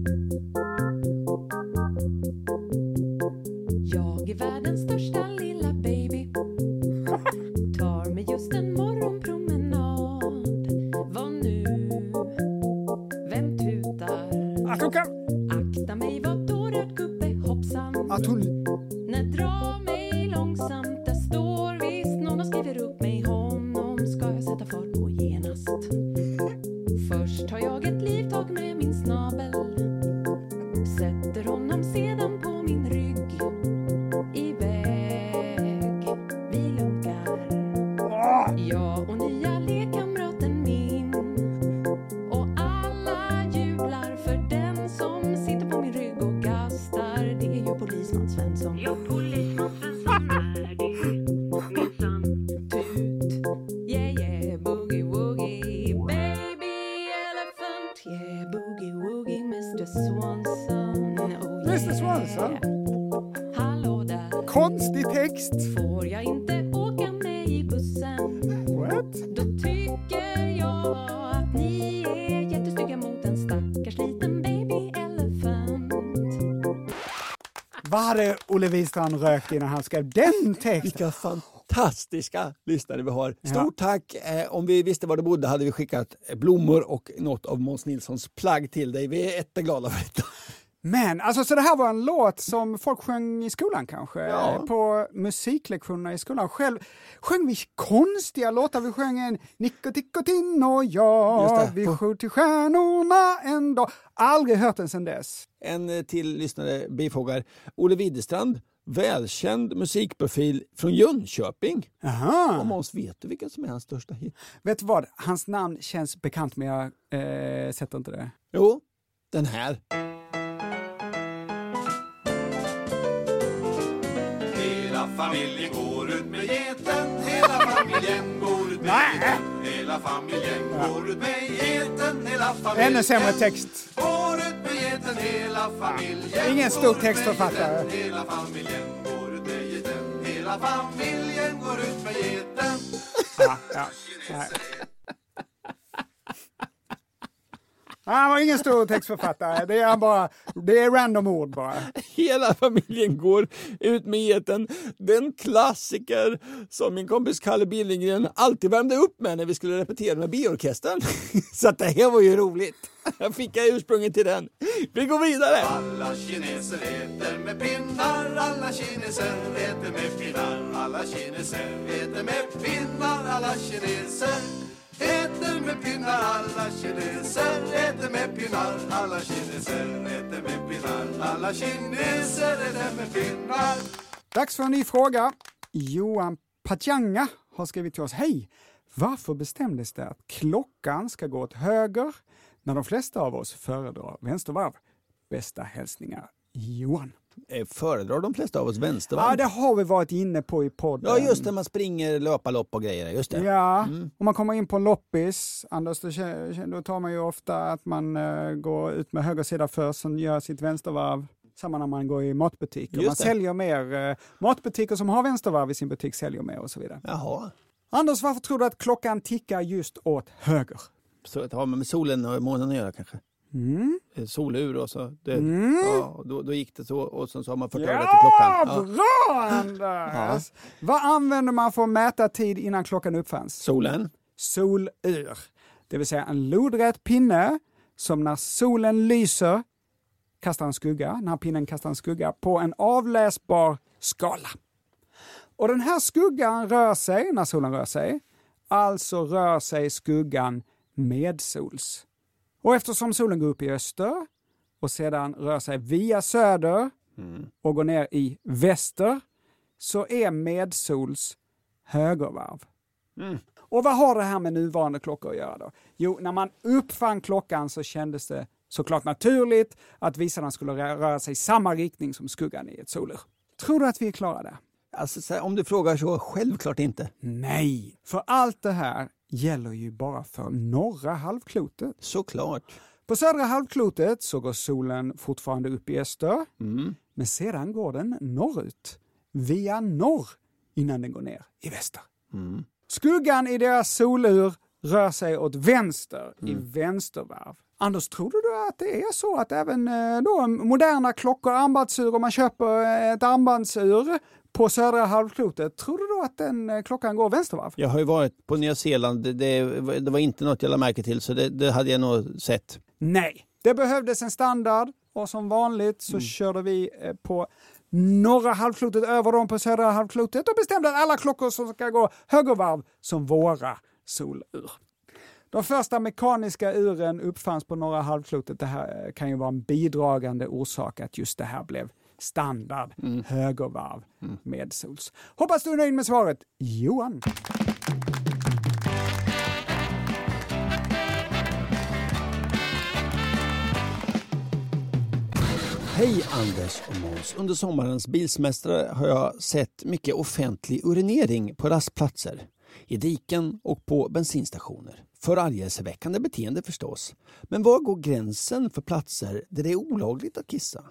Olle Wistrand rökt innan han skrev den texten? Vilka fantastiska lyssnare vi har. Ja. Stort tack! Eh, om vi visste var du bodde hade vi skickat blommor och något av Måns Nilssons plagg till dig. Vi är jätteglada för detta. Men alltså, så det här var en låt som folk sjöng i skolan kanske? Ja. På musiklektionerna i skolan. Själv sjöng vi konstiga låtar. Vi sjöng en Nico Tico Tin och jag, vi skjuter till stjärnorna en dag. Aldrig hört den sedan dess. En eh, till lyssnare bifogar Olle Widerstrand, välkänd musikprofil från Jönköping. Aha. Och Måns, vet du vilken som är hans största hit? Vet du vad? Hans namn känns bekant men jag eh, sätter inte det. Jo, den här. Familjen går ut med geten. Hela familjen går ut med geten. Hela familjen går ut med geten. Hela familjen Ännu sämre text. går ut med geten. Hela familjen Ingen stor textförfattare. Hela familjen går ut med geten. Hela familjen går ut med geten. Ja, ja. Nej. Han var ingen stor textförfattare. Det är bara, det är random ord bara. Hela familjen går ut med geten. Den klassiker som min kompis Kalle Billingren alltid värmde upp med när vi skulle repetera med biorkestern. (laughs) Så att det här var ju roligt. Jag fick jag ursprunget till den. Vi går vidare. Alla kineser äter med pinnar, alla kineser äter med pinnar, alla kineser äter med pinnar, alla kineser äter med pinnar, alla kineser äter med pinnar, alla kineser äter med pinnar, alla kineser äter med pinnar. Dags för en ny fråga. Johan Patjanga har skrivit till oss. Hej! Varför bestämdes det att klockan ska gå åt höger när de flesta av oss föredrar vänstervarv? Bästa hälsningar Johan. Eh, Föredrar de flesta av oss vänstervarv? Ja, det har vi varit inne på i podden. Ja, just det. Man springer löparlopp och grejer. Just det. Ja, Mm. om man kommer in på en loppis, Anders, då, då tar man ju ofta att man eh, går ut med höger sida först, sen gör sitt vänstervarv. Samma när man går i matbutiker. Just Man det. säljer mer. Eh, matbutiker som har vänstervarv i sin butik säljer mer och så vidare. Jaha. Anders, varför tror du att klockan tickar just åt höger? Så det har med solen och månen att göra kanske? Mm. Eh, Solur och så. Det, Mm. ja, då, då gick det så och sen så har man fört över det till klockan. Ja, bra Anders! Vad använder man för att mäta tid innan klockan uppfanns? Solen. Solur. Det vill säga en lodrät pinne som när solen lyser kastar en skugga, när pinnen kastar en skugga på en avläsbar skala. Och den här skuggan rör sig när solen rör sig, alltså rör sig skuggan medsols. Och eftersom solen går upp i öster och sedan rör sig via söder och går ner i väster så är medsols högervarv. Och vad har det här med nuvarande klockor att göra då? Jo, när man uppfann klockan så kändes det såklart naturligt att visarna skulle rö- röra sig i samma riktning som skuggan i ett solur. Tror du att vi är klara där? Alltså, om du frågar så, självklart inte. Nej, för allt det här gäller ju bara för norra halvklotet. Såklart. På södra halvklotet så går solen fortfarande upp i öster, men sedan går den norrut, via norr, innan den går ner i väster. Skuggan i deras solur rör sig åt vänster i vänstervarv. Anders, tror du att det är så att även eh, då, moderna klockor, armbandsur, om man köper eh, ett armbandsur på södra halvklotet, tror du då att den eh, klockan går vänstervarv? Jag har ju varit på Nya Zeeland. Det, det, det var inte något jag lade märke till så det, det hade jag nog sett. Nej, det behövdes en standard och som vanligt så körde vi eh, på norra halvklotet över dem på södra halvklotet och bestämde att alla klockor som ska gå högervarv som våra solur. De första mekaniska uren uppfanns på norra halvklotet. Det här eh, kan ju vara en bidragande orsak att just det här blev standard högervarv medsols. Hoppas du är nöjd med svaret, Johan. Hej Anders och Måns. Under sommarens bilsemestrar har jag sett mycket offentlig urinering på rastplatser, i diken och på bensinstationer. Förargelseväckande beteende förstås. Men var går gränsen för platser där det är olagligt att kissa?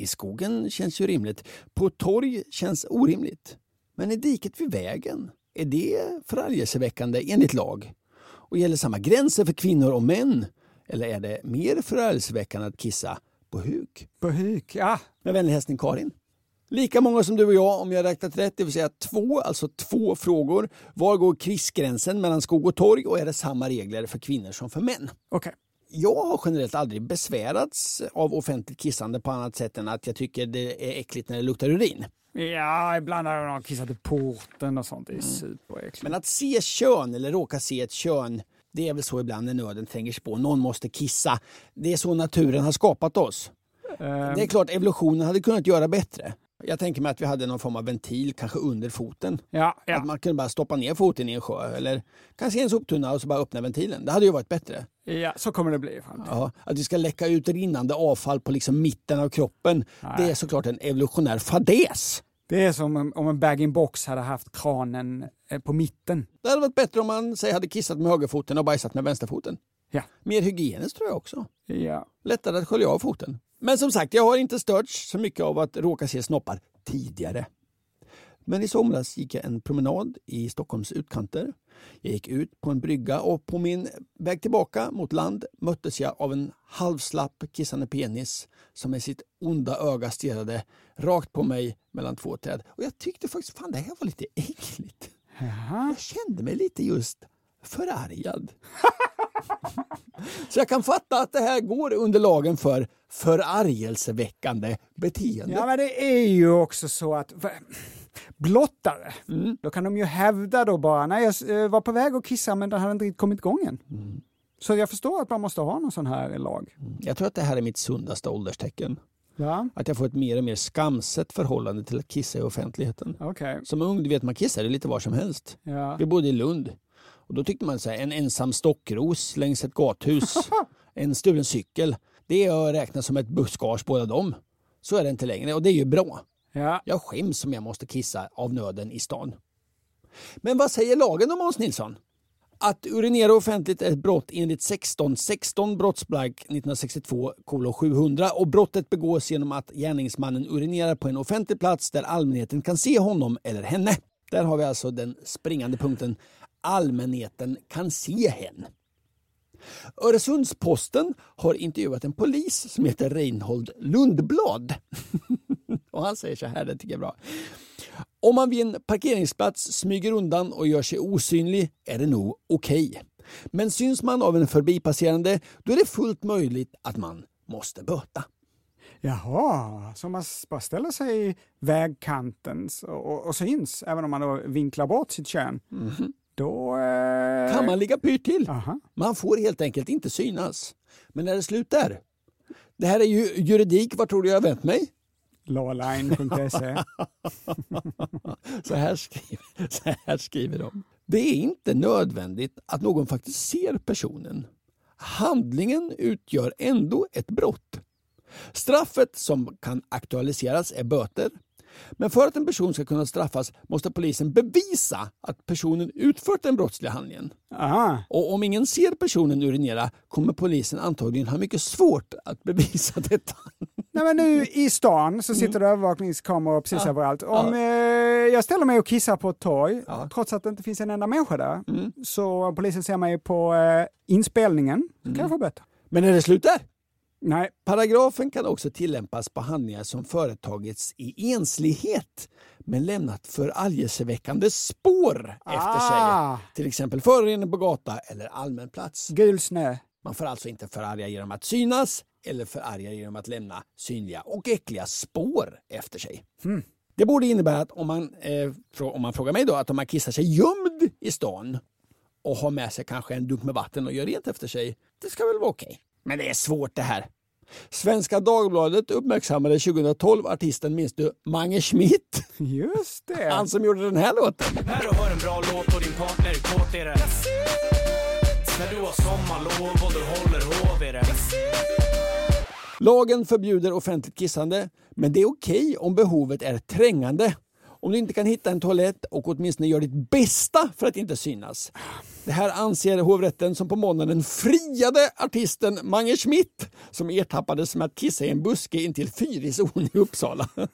I skogen känns ju rimligt. På torg känns orimligt. Men i diket vid vägen, är det förargelseväckande enligt lag? Och gäller samma gränser för kvinnor och män? Eller är det mer förargelseväckande att kissa på huk? På huk, ja. Med vänlig hälsning Karin. Lika många som du och jag om jag räknat rätt, det vill säga två, alltså två frågor. Var går krissgränsen mellan skog och torg och är det samma regler för kvinnor som för män? Okej. Jag har generellt aldrig besvärats av offentligt kissande på annat sätt än att jag tycker det är äckligt när det luktar urin. Ja, ibland har de kissat i porten och sånt. Det är superäckligt. Men att se kön eller råka se ett kön, det är väl så ibland när nöden tränger sig på. Någon måste kissa. Det är så naturen har skapat oss. Ehm, Det är klart evolutionen hade kunnat göra bättre. Jag tänker mig att vi hade någon form av ventil, kanske under foten. Ja, ja. Att man kunde bara stoppa ner foten i en sjö eller kanske i en soptunna och så bara öppna ventilen. Det hade ju varit bättre. Ja, så kommer det bli i framtiden. Ja, att vi ska läcka ut rinnande avfall på liksom mitten av kroppen, det är såklart en evolutionär fadäs. Det är som om- om en bag-in-box hade haft kranen eh, på mitten. Det hade varit bättre om man säg, hade kissat med högerfoten och bajsat med vänsterfoten. Ja. Mer hygieniskt tror jag också. Ja. Lättare att skölja av foten. Men som sagt, jag har inte störts så mycket av att råka se snoppar tidigare. Men i somras gick jag en promenad i Stockholms utkanter. Jag gick ut på en brygga och på min väg tillbaka mot land möttes jag av en halvslapp kissande penis som med sitt onda öga stirrade rakt på mig mellan två träd. Och jag tyckte faktiskt fan det här var lite äckligt. Jag kände mig lite just förargad. (laughs) Så jag kan fatta att det här går under lagen för förargelseväckande beteende. Ja, men det är ju också så att blottare, då kan de ju hävda då bara, nej jag eh, var på väg att kissa men den hade inte kommit igång än. Så jag förstår att man måste ha någon sån här lag. Jag tror att det här är mitt sundaste ålderstecken. Ja, Att jag får ett mer och mer skamset förhållande till att kissa i offentligheten. okej. Som ung, du vet man kissade lite var som helst. Ja. Vi bodde i Lund. Och då tyckte man så här, en ensam stockros längs ett gathus, (laughs) en stulen cykel. Det är att räkna som ett buskage båda dem. Så är det inte längre och det är ju bra. Ja. Jag skäms om jag måste kissa av nöden i stan. Men vad säger lagen om Hans Nilsson? Att urinera offentligt är ett brott enligt 16 16 brottsbalk 1962 700 och brottet begås genom att gärningsmannen urinerar på en offentlig plats där allmänheten kan se honom eller henne. Där har vi alltså den springande punkten. Allmänheten kan se hen. Öresundsposten har intervjuat en polis som heter Reinhold Lundblad. (laughs) och han säger så här, det tycker jag är bra. Om man vid en parkeringsplats smyger undan och gör sig osynlig är det nog okej. Men syns man av en förbipasserande då är det fullt möjligt att man måste böta. Jaha, så man bara ställer sig i vägkanten och, och, och syns, även om man då vinklar bort sitt kön. Då... Eh... Kan man ligga pyrt till. Aha. Man får helt enkelt inte synas. Men när det slut där? Det här är ju juridik, var tror du jag har vänt mig? Lawline.se. (laughs) Så här, skriver, så här skriver de. Det är inte nödvändigt att någon faktiskt ser personen. Handlingen utgör ändå ett brott. Straffet som kan aktualiseras är böter. Men för att en person ska kunna straffas måste polisen bevisa att personen utfört den brottsliga handlingen. Aha. Och om ingen ser personen urinera kommer polisen antagligen ha mycket svårt att bevisa (laughs) detta. Nej, men nu i stan så sitter det övervakningskameror precis överallt. Om eh, jag ställer mig och kissar på ett torg, trots att det inte finns en enda människa där, så polisen ser mig på eh, inspelningen, så kan jag få böter. Men är det slut där? Nej. Paragrafen kan också tillämpas på handlingar som företagits i enslighet men lämnat förargelseväckande spår efter Ah. sig. Till exempel förorening på gata eller allmän plats. Gul snö. Man får alltså inte förarga genom att synas eller förarga genom att lämna synliga och äckliga spår efter sig. Hmm. Det borde innebära att om man, eh, om man frågar mig då, att om man kissar sig gömd i stan och har med sig kanske en dunk med vatten och gör rent efter sig, det ska väl vara okej. Men det är svårt det här. Svenska Dagbladet uppmärksammade 2012 artisten, minns du, Mange Schmidt? Just det. Han som gjorde den här låten. När du hör en bra låt och din partner är kåt är det När du har sommarlov och du håller hov är det Lagen förbjuder offentligt kissande, men det är okej om behovet är trängande. Om du inte kan hitta en toalett och åtminstone gör ditt bästa för att inte synas. Det här anser hovrätten som på måndagen friade artisten Mange Schmidt som ertappades med att kissa i en buske intill Fyrisån i Uppsala. (laughs)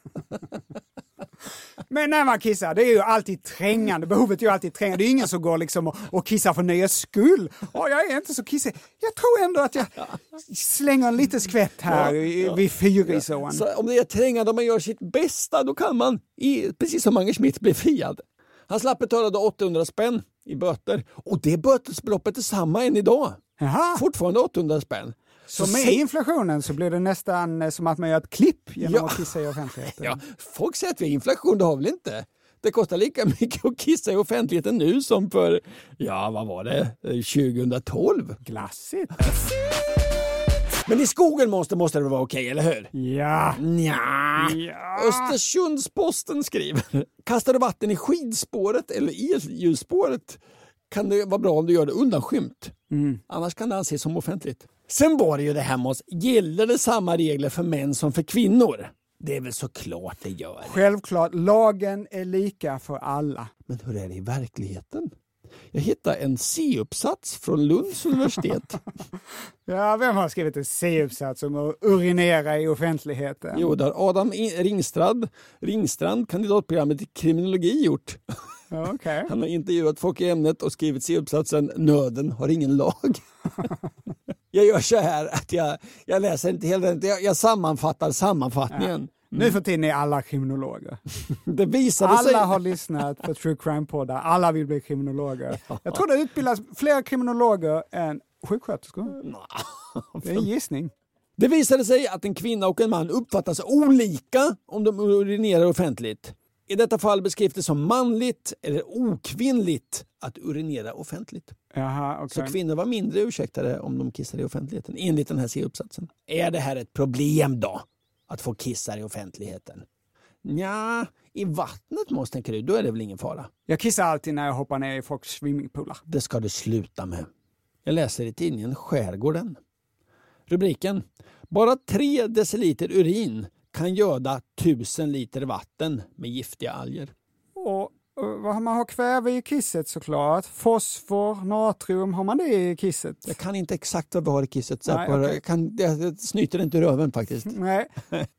Men när man kissar, det är ju alltid trängande. Behovet är ju alltid trängande. Det är ingen som går liksom och, och kissar för nöjes skull. Åh, jag är inte så kissig. Jag tror ändå att jag slänger en liten skvätt här Ja, i- ja. vid Fyrisån. Så om det är trängande och man gör sitt bästa, då kan man, i, precis som Mange Schmidt, bli friad. Han slapp betala då 800 spänn i böter och det bötesbeloppet är samma än idag. Fortfarande 800 spänn. Så med säg- inflationen så blir det nästan eh, som att man gör ett klipp genom Ja. att kissa i offentligheten. Ja, folk säger att vi har inflation, det har väl inte? Det kostar lika mycket att kissa i offentligheten nu som för, ja vad var det, Eh, 2012? Glassigt. Men i skogen måste, måste det vara okej, eller hur? Ja. Nja. Östersunds-Posten skriver. Kastar du vatten i skidspåret eller elljusspåret kan det vara bra om du gör det undanskymt. Annars kan det anses som offentligt. Sen var det ju det här med oss, gäller det samma regler för män som för kvinnor? Det är väl såklart det gör. Självklart, lagen är lika för alla. Men hur är det i verkligheten? Jag hittade en C-uppsats från Lunds universitet. (laughs) Ja, vem har skrivit en C-uppsats om att urinera i offentligheten? Jo, det har Adam Ringstrand, Ringstrand, kandidatprogrammet i kriminologi gjort. Ja, okej. Han har intervjuat folk i ämnet och skrivit C-uppsatsen Nöden har ingen lag. (laughs) jag gör så här att jag, jag läser inte hela den, jag, jag sammanfattar sammanfattningen. Nu för tiden är alla kriminologer. (laughs) Det visade Alla sig... har lyssnat på true crime-poddar, alla vill bli kriminologer. (laughs) Jag tror det utbildas fler kriminologer än sjuksköterskor. Det är en gissning. Det visade sig att en kvinna och en man uppfattas olika om de urinerar offentligt. I detta fall beskrivs det som manligt eller okvinnligt att urinera offentligt. Jaha, okej. Så kvinnor var mindre ursäktade om de kissade i offentligheten, enligt den här C-uppsatsen. Är det här ett problem då? Att få kissa i offentligheten? Ja, i vattnet måste tänker du, då är det väl ingen fara? Jag kissar alltid när jag hoppar ner i folks swimmingpoolar. Det ska du sluta med. Jag läser i tidningen Skärgården. Rubriken. Bara 3 deciliter urin kan göda 1000 liter vatten med giftiga alger. Och eh, man har kväve i kisset såklart. Fosfor, natrium, har man det i kisset? Jag kan inte exakt vad vi har i kisset. Så Nej, jag, okej. jag, kan, jag, snyter inte röven faktiskt. (laughs) Nej,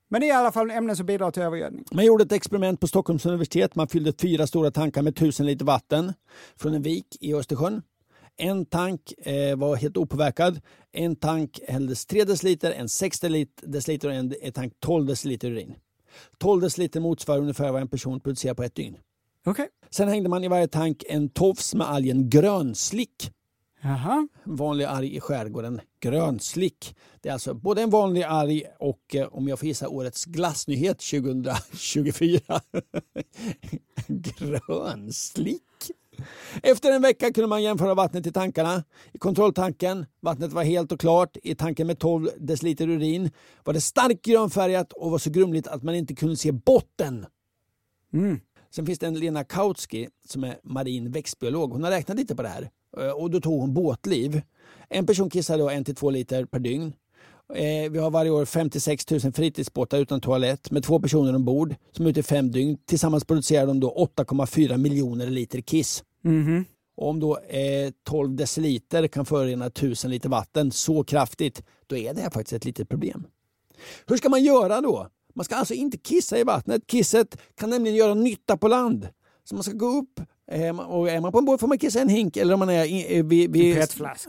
men det är i alla fall ämnen som bidrar till övergödning. Man gjorde ett experiment på Stockholms universitet. Man fyllde fyra stora tankar med 1000 liter vatten från en vik i Östersjön. En tank eh, var helt opåverkad. En tank hälldes 3 deciliter, en 6 deciliter och en, en tank 12 deciliter urin. 12 deciliter motsvarar ungefär vad en person producerar på ett dygn. Okej. Sen hängde man i varje tank en tofs med algen grönslick. Jaha. En vanlig alg i skärgården, grönslick. Det är alltså både en vanlig alg och, eh, om jag får gissa, årets glassnyhet 2024. (laughs) grönslick. Efter en vecka kunde man jämföra vattnet i tankarna. I kontrolltanken, vattnet var helt och klart. I tanken med 12 deciliter urin var det starkt grönfärgat och var så grumligt att man inte kunde se botten. Sen finns det en Lena Kautsky som är marin växtbiolog. Hon har räknat lite på det här Eh, och då tog hon båtliv. En person kissar då 1-2 liter per dygn. Eh, Vi har varje år 56 000 fritidsbåtar utan toalett med två personer ombord som är ute i fem dygn. Tillsammans producerar de då 8,4 miljoner liter kiss. Mm. Om då eh, 12 deciliter kan förorena 1000 liter vatten så kraftigt, då är det här faktiskt ett litet problem. Hur ska man göra då? Man ska alltså inte kissa i vattnet. Kisset kan nämligen göra nytta på land. Så man ska gå upp eh, och är man på en båt får man kissa en hink eller om man är i, eh, vid, vid.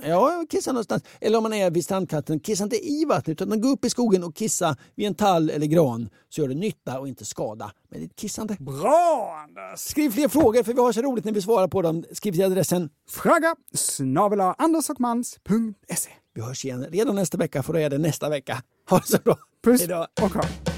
Ja, kissa någonstans. Eller om man är vid strandkanten, kissa inte i vattnet utan gå upp i skogen och kissa vid en tall eller gran så gör det nytta och inte skada med ditt kissande. Bra Anders! Skriv fler frågor för vi har så roligt när vi svarar på dem. Skriv till adressen snabel andersochmans.se. Vi hörs igen redan nästa vecka för då är det nästa vecka. Ha det så bra. Puss Hejdå. och kram.